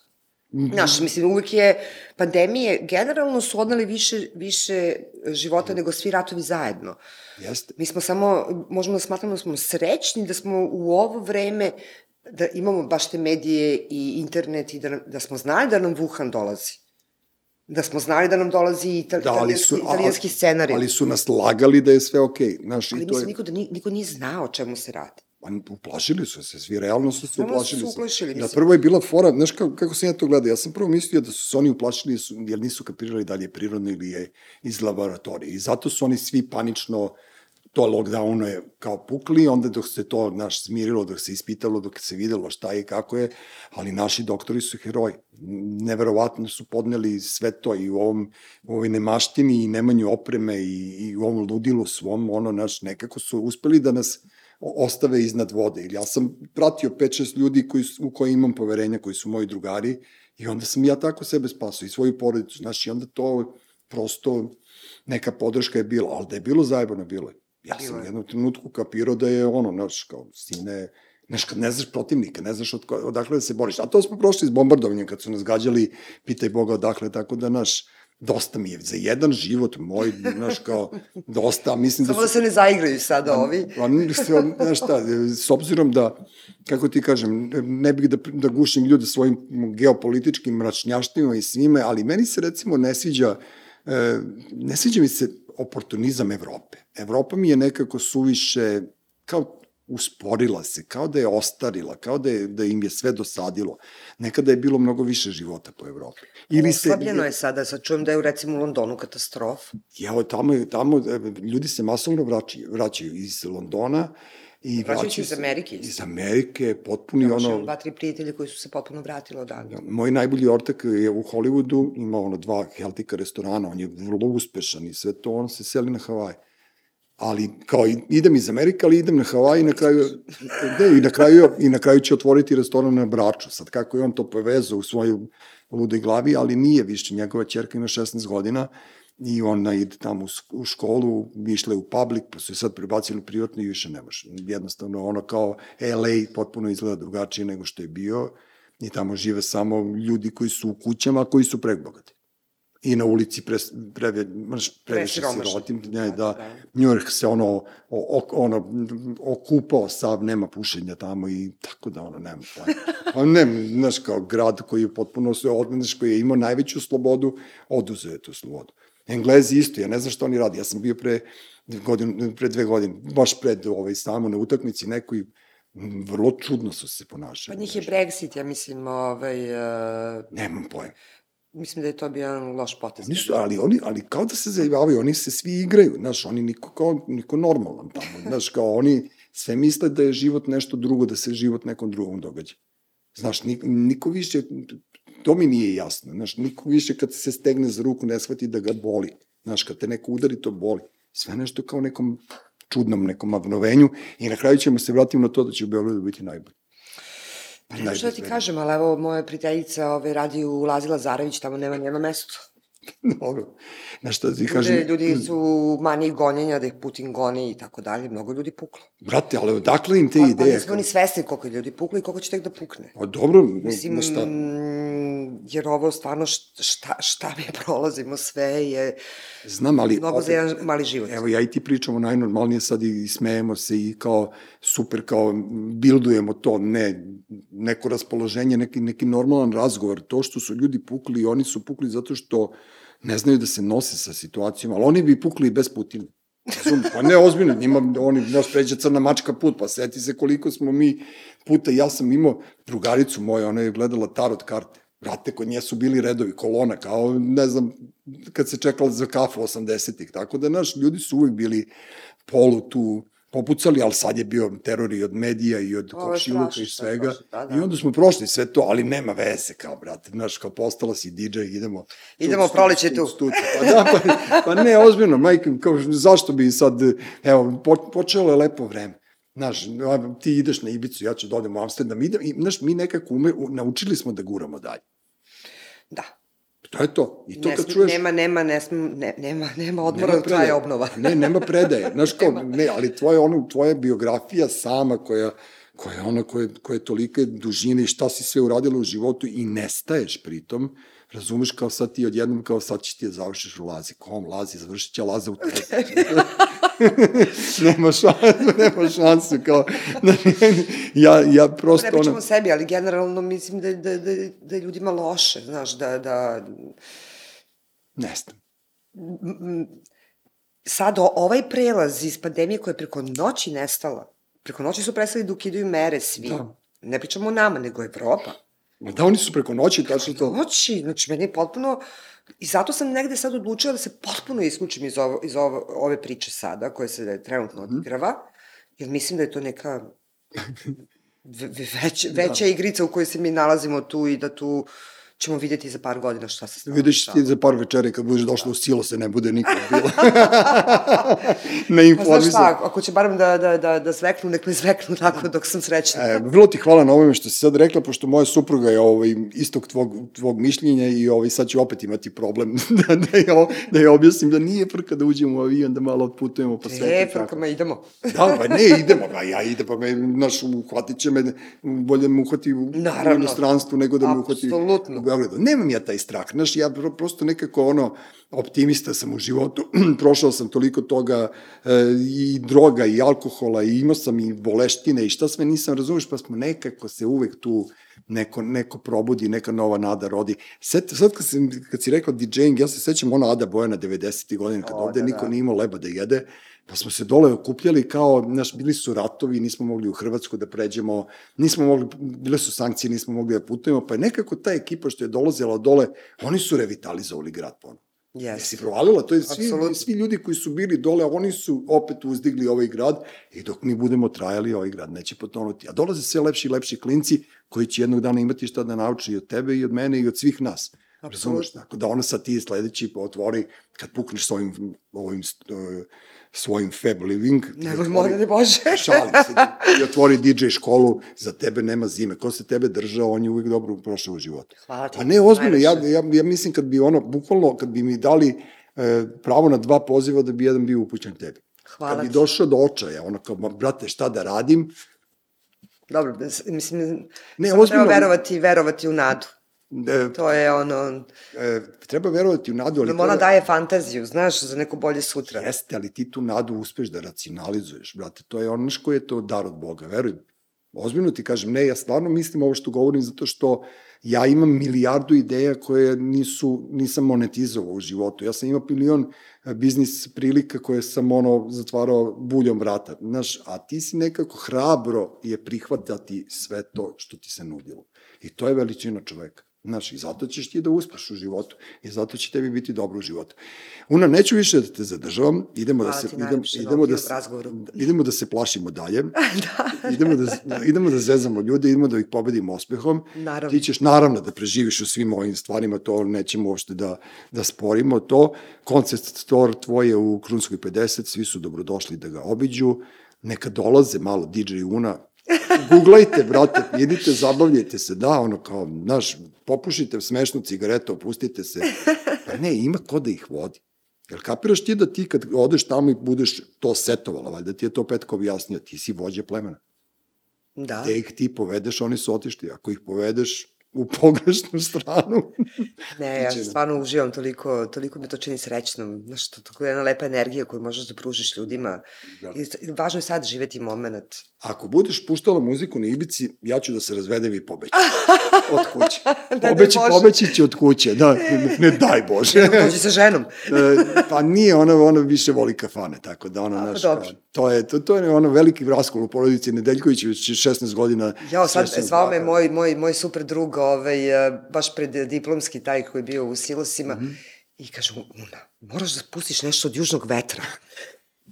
Znaš, mislim, uvek je, pandemije generalno su odnali više, više života nego svi ratovi zajedno. Jeste. Mi smo samo, možemo da smatramo da smo srećni da smo u ovo vreme, da imamo baš te medije i internet i da, da smo znali da nam Wuhan dolazi. Da smo znali da nam dolazi ita, Da, ali su, italijanski, scenarij. ali su nas lagali da je sve okej, okay, znaš, ali i to mislim, je... niko, da ni, niko nije znao o čemu se radi. Pa uplašili su se, svi realno su se Realno su uplašili. uplašili, mislim. prvo je bila fora, znaš kako, kako sam ja to gledao, ja sam prvo mislio da su se oni uplašili jer nisu kapirali da li je prirodno ili je iz laboratorije. I zato su oni svi panično to lockdowno je kao pukli, onda dok se to naš smirilo, dok se ispitalo, dok se videlo šta je i kako je, ali naši doktori su heroji. Neverovatno su podneli sve to i u ovom u ovoj nemaštini i nemanju opreme i, i u ovom ludilu svom, ono, naš, nekako su uspeli da nas ostave iznad vode. Ja sam pratio 5-6 ljudi koji, u koje imam poverenja, koji su moji drugari i onda sam ja tako sebe spasao i svoju porodicu. Znaš, i onda to prosto neka podrška je bila, ali da je bilo zajebano, bilo je. Ja sam u jednom trenutku kapirao da je ono, znaš, kao, sine, znaš, kad ne znaš protivnika, ne znaš od, odakle da se boriš. A to smo prošli s bombardovanjem, kad su nas gađali, pitaj Boga odakle, tako da, znaš, dosta mi je, za jedan život moj, znaš, kao, dosta, a mislim da Samo da se ne zaigraju sada ovi. Pa, mislim, znaš šta, s obzirom da, kako ti kažem, ne bih da, da gušim ljude svojim geopolitičkim mračnjaštima i svime, ali meni se recimo ne sviđa, e, ne sviđa mi se oportunizam Evrope. Evropa mi je nekako suviše, kao usporila se, kao da je ostarila, kao da, je, da im je sve dosadilo. Nekada je bilo mnogo više života po Evropi. Ili se, Oslabljeno je sada, sad čujem da je u, recimo u Londonu katastrofa. Evo, tamo, tamo ljudi se masovno vraćaju, vraćaju iz Londona I Vraćaju iz Amerike. Iz Amerike, potpuni Imaš ono... dva, tri prijatelja koji su se potpuno vratili odavde. Moj najbolji ortak je u Hollywoodu, ima ono dva Heltika restorana, on je vrlo uspešan i sve to, on se seli na Havaj. Ali, kao, idem iz Amerike, ali idem na Havaj i na kraju, ne, i na kraju, i na kraju će otvoriti restoran na Braču. Sad, kako je on to povezao u svojoj ludoj glavi, ali nije više. Njegova čerka ima 16 godina i ona ide tamo u školu, išla je u public, pa su je sad prebacili u privatno i više ne može. Jednostavno, ono kao LA potpuno izgleda drugačije nego što je bio i tamo žive samo ljudi koji su u kućama, a koji su prebogati. I na ulici pre, pre, mrš, previše sirotim, ne, Da, da. New York se ono, o, o, ono okupao sav, nema pušenja tamo i tako da ono, nema pojma. Pa ne, znaš, kao grad koji je potpuno odmenaš, koji je imao najveću slobodu, oduzeo je tu slobodu. Englezi isto, ja ne znam šta oni radi, ja sam bio pre, godin, pre dve godine, baš pred ovaj, samo na utakmici nekoj, vrlo čudno su se ponašali. Pa njih je. Brexit, ja mislim, ovaj, uh, Nemam pojma. mislim da je to bio jedan loš potez. Oni su, ali, oni, ali kao da se zajebavaju, oni se svi igraju, znaš, oni niko, kao, niko normalan tamo, znaš, kao oni sve misle da je život nešto drugo, da se život nekom drugom događa. Znaš, niko, niko više, to mi nije jasno, znaš, niko više kad se stegne za ruku ne shvati da ga boli, znaš, kad te neko udari, to boli. Sve nešto kao nekom čudnom nekom obnovenju i na kraju ćemo se vratiti na to da će u Beogradu biti najbolje. Pa ne što da ti kažem, ali evo, moja prijateljica ovaj, radi u Lazila Zarević, tamo nema njema mesto. Dobro. Znaš šta ti Ljudi, kažem? ljudi su manje gonjenja, da ih Putin goni i tako dalje, mnogo ljudi puklo. Brate, ali odakle im te Pa, pa ideje? nismo ni svesni koliko je ljudi puklo i koliko će tek da pukne. Pa dobro, Mislim, Mislim, šta? Jer ovo stvarno šta, šta, mi prolazimo sve je Znam, ali... mnogo za opet, jedan mali život. Evo, ja i ti pričamo najnormalnije sad i smejemo se i kao super, kao bildujemo to, ne, neko raspoloženje, neki, neki normalan razgovor. To što su ljudi pukli, oni su pukli zato što ne znaju da se nose sa situacijom, ali oni bi pukli i bez Putina. Razum, pa ne, ozbiljno, njima, oni, znaš, pređe crna mačka put, pa seti se koliko smo mi puta, ja sam imao drugaricu moja, ona je gledala tarot karte, Brate, kod nje su bili redovi, kolona, kao, ne znam, kad se čekala za kafu 80-ih, tako da, naš, ljudi su uvijek bili polu tu popucali, ali sad je bio teror i od medija i od komšiluka i svega. prošlo, da, da. I onda smo prošli sve to, ali nema veze, kao, brate, znaš, kao postala si DJ, idemo... Idemo, tuc, proleće tu. Pa da, pa, pa ne, ozbiljno, majke, kao, zašto bi sad, evo, po, počelo je lepo vreme. Znaš, ti ideš na Ibicu, ja ću da odem u Amsterdam, idem, i, znaš, mi nekako ume, u- naučili smo da guramo dalje. Da. To je to. I to ne, kad sme- čuješ... Nema, nema, ne, sme, ne, nema, nema odmora Nema dok traje obnova. Ne, nema predaje. Znaš kao, Nema. ne, ali tvoja, ono, tvoja biografija sama koja, koja je ona koja, koja je tolike dužine i šta si sve uradila u životu i nestaješ pritom, razumeš kao sad ti odjednom kao sad će ti da završiš u lazi. Kom lazi, završit će laza u tebi. nema šansu, nema šansu, kao, znači, ja, ja prosto, Ne pričamo sebi, ali generalno mislim da, da, da, da je ljudima loše, znaš, da, da ne znam. sad ovaj prelaz iz pandemije koja je preko noći nestala, preko noći su prestali da ukidaju mere svi. Da. Ne pričamo o nama, nego Evropa. Ma Da, oni su preko noći, tačno to. Noći, znači meni je potpuno... I zato sam negde sad odlučila da se potpuno isključim iz, ovo, iz ovo, ove priče sada, koje se trenutno Mhm. odigrava, jer mislim da je to neka ve, ve, već, veća igrica u kojoj se mi nalazimo tu i da tu ćemo videti za par godina šta se stvarno Vidiš ti za par večeri kad budeš došla u silo se ne bude nikad bilo. ne Pa znaš informisan. šta, ako će barem da, da, da, da zveknu, nek me zveknu tako dok sam srećna. E, vrlo ti hvala na ovome što si sad rekla, pošto moja supruga je ovaj, istog tvog, tvog mišljenja i ovaj, sad ću opet imati problem da, da, je, da je objasnim da nije frka da uđemo u avion, da malo otputujemo po svetu. E, i tako. frkama, idemo. Da, pa ne, idemo, pa ja idem, pa me, naš, uhvatit će me, bolje me uhvati u, u Naravno. inostranstvu nego da me uhvati Apsolutno. Beogradu. Nemam ja taj strah, znaš, ja pro- prosto nekako ono, optimista sam u životu, prošao sam toliko toga e, i droga i alkohola i imao sam i boleštine i šta sve nisam razumeš, pa smo nekako se uvek tu neko, neko probudi, neka nova nada rodi. Sad, sad kad, sam, kad si rekao DJing, ja se sećam ona Ada Bojana 90. godina, kad O, ovde da, niko da. nije imao leba da jede, pa smo se dole okupljali kao, znaš, bili su ratovi, nismo mogli u Hrvatsku da pređemo, nismo mogli, bile su sankcije, nismo mogli da putujemo, pa je nekako ta ekipa što je dolazila dole, oni su revitalizovali grad ponovno. Jesi Jeste. provalila, to je svi, Apsolutno. svi ljudi koji su bili dole, oni su opet uzdigli ovaj grad i dok mi budemo trajali, ovaj grad neće potonuti. A dolaze sve lepši i lepši klinci koji će jednog dana imati šta da nauči i od tebe i od mene i od svih nas. Razumeš? Tako da ono sad ti sledeći otvori, kad pukneš s ovim, ovim uh, svojim Fab Living, Nemoj, otvori- molim te Bože. Šalim se. I otvori DJ školu, za tebe nema zime. Ko se tebe držao, on je uvijek dobro prošao u životu. Hvala ti. A ne, ozbiljno, ja, ja, ja mislim kad bi ono, bukvalno, kad bi mi dali e, pravo na dva poziva, da bi jedan bio upućen tebi. Hvala kad bi ti. došao do očaja, ono kao, brate, šta da radim, Dobro, da mislim, Ne, ne, samo ozbiljno- treba verovati, verovati u nadu. E, To je ono, e, treba verovati u nadu, ali da ona treba- daje fantaziju, znaš, za neko bolje sutra. Jeste, ali ti tu nadu uspeš da racionalizuješ, brate. To je ono što je to dar od Boga, veruj. Ozbiljno ti kažem, ne, ja stvarno mislim ovo što govorim zato što ja imam milijardu ideja koje nisu, nisam monetizovao u životu. Ja sam imao milion e, biznis prilika koje sam ono zatvarao buljom vrata. Znaš, a ti si nekako hrabro je prihvatati sve to što ti se nudilo. I to je veličina čoveka. Znaš, i zato ćeš ti da uspeš u životu. I zato će tebi biti dobro u životu. Una, neću više da te zadržavam. Idemo da Hvala se, ti idemo, idemo, da, se- idemo da se plašimo dalje. da. idemo, da, idemo da zezamo ljude, idemo da ih pobedimo ospehom. Naravno. Ti ćeš naravno da preživiš u svim ovim stvarima, to nećemo uopšte da, da sporimo to. Koncept store tvoje u Krunskoj 50, svi su dobrodošli da ga obiđu. Neka dolaze malo DJ Una, Googlajte, brate, idite, zabavljajte se, da, ono kao, znaš, popušite smešnu cigaretu, opustite se. Pa ne, ima ko da ih vodi. Jel kapiraš ti da ti kad odeš tamo i budeš to setovala, valjda ti je to Petko objasnio, ti si vođa plemena. Da. Te ih ti povedeš, oni su otišli. Ako ih povedeš u pogrešnu stranu, Ne, ja Biće da- stvarno uživam toliko, toliko me to čini srećnom. Znaš, to tako jedna lepa energija koju možeš da pružiš ljudima. Da. I, važno je sad živeti moment. ako budeš puštala muziku na Ibici, ja ću da se razvedem i pobećam. Od kuće. Da, Pobeći, pobeći će od kuće, da, ne, ne daj Bože. Dođi sa ženom. E, pa nije, ona, ona više voli kafane, tako da ona, A, naš, dobro. kao, to je, to, to je ono veliki raskol u porodici Nedeljković, već 16 godina. Jao, sad zvao me baka. moj, moj, moj super drug, ovaj, eh, baš pred diplomski taj koji je bio u silosima, Mhm. i kaže, mu, Una, moraš da pustiš nešto od južnog vetra.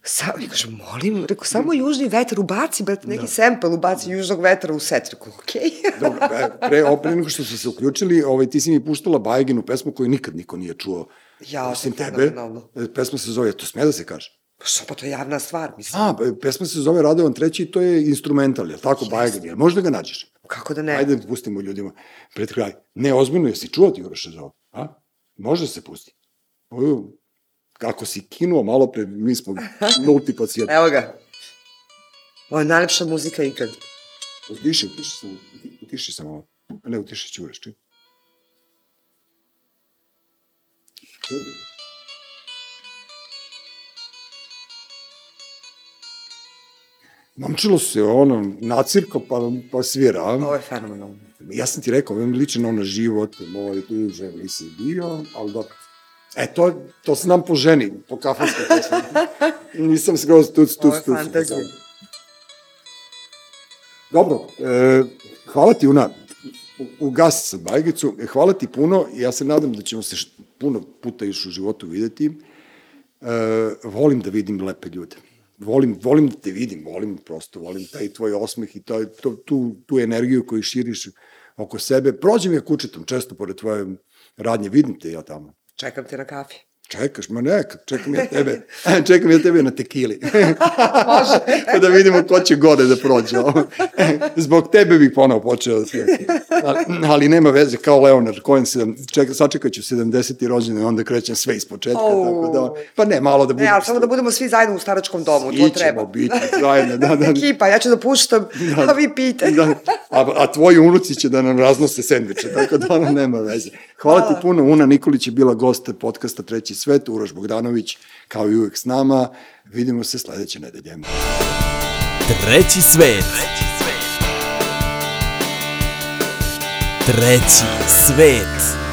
Sa, kaže, molim, rekao, samo južni vetar, ubaci, brate, neki da. sample, ubaci južnog vetra u set. Rekao, okej. Okay. Dobro, e, pre, pre nego što su se uključili, ovaj, ti si mi puštala Bajeginu pesmu koju nikad niko nije čuo. Jao, Osim je tebe. fenomenalno. E, Pesma se zove, to sme da se kaže? Pa što, pa to je javna stvar, mislim. A, e, pesma se zove Radovan treći i to je instrumental, je li tako, Bajegin? Jel možda ga nađeš? Kako da ne? Ajde da pustimo ljudima pred kraj. Ne, ozbiljno, jesi čuo ti Uroša za ovo? A? Može da se pusti. Uju, kako si kinuo malo pre, mi smo nulti pacijenti. Evo ga. Ovo je najlepša muzika ikad. Utiši, utiši se, utiši se malo. Ne, utiši ću Uroš, čuj. Momčilo se ono, nacirko pa, pa svira. Ovo je fenomenalno. Ja sam ti rekao, ovo mi liči na ono život, moj duže nisi bio, ali dobro. E, to, to znam po ženi, po kafanskoj pesmi. Nisam skroz tuc, tuc, Ovo je tuc. fantazija. Dobro, e, hvala ti Una, ugasi sad Bajgicu, E, hvala ti puno, ja se nadam da ćemo se puno puta još u životu videti. E, volim da vidim lepe ljude. Volim, volim da te vidim, volim prosto, volim taj tvoj osmeh i taj, to, tu, tu energiju koju širiš oko sebe. Prođem ja kučetom često pored tvoje radnje, vidim te ja tamo. Čekam te na kafi. Čekaš, ma neka, čekam ja tebe, čekam ja tebe na tekili. Može. da vidimo ko će gore da prođe. Zbog tebe bih ponovo počeo da se... Ali, ali nema veze, kao Leonard Cohen, sedam, čeka, sačekat ću 70. rođene, onda krećem sve iz početka, Au. tako da... Pa ne, malo da Ne, budemo... ali samo da budemo svi zajedno u staračkom domu, to Ićemo treba. biti zajedno, da, da. Ekipa, ja ću da puštam, a vi pijte. da, a, a tvoji unuci će da nam raznose sendviče, tako da ono nema veze. Hvala ti puno, Una Nikolić je bila gost podcasta Treći svet, Uroš Bogdanović, kao i uvek s nama. Vidimo se sledeće nedelje. Treći svet. Treći svet.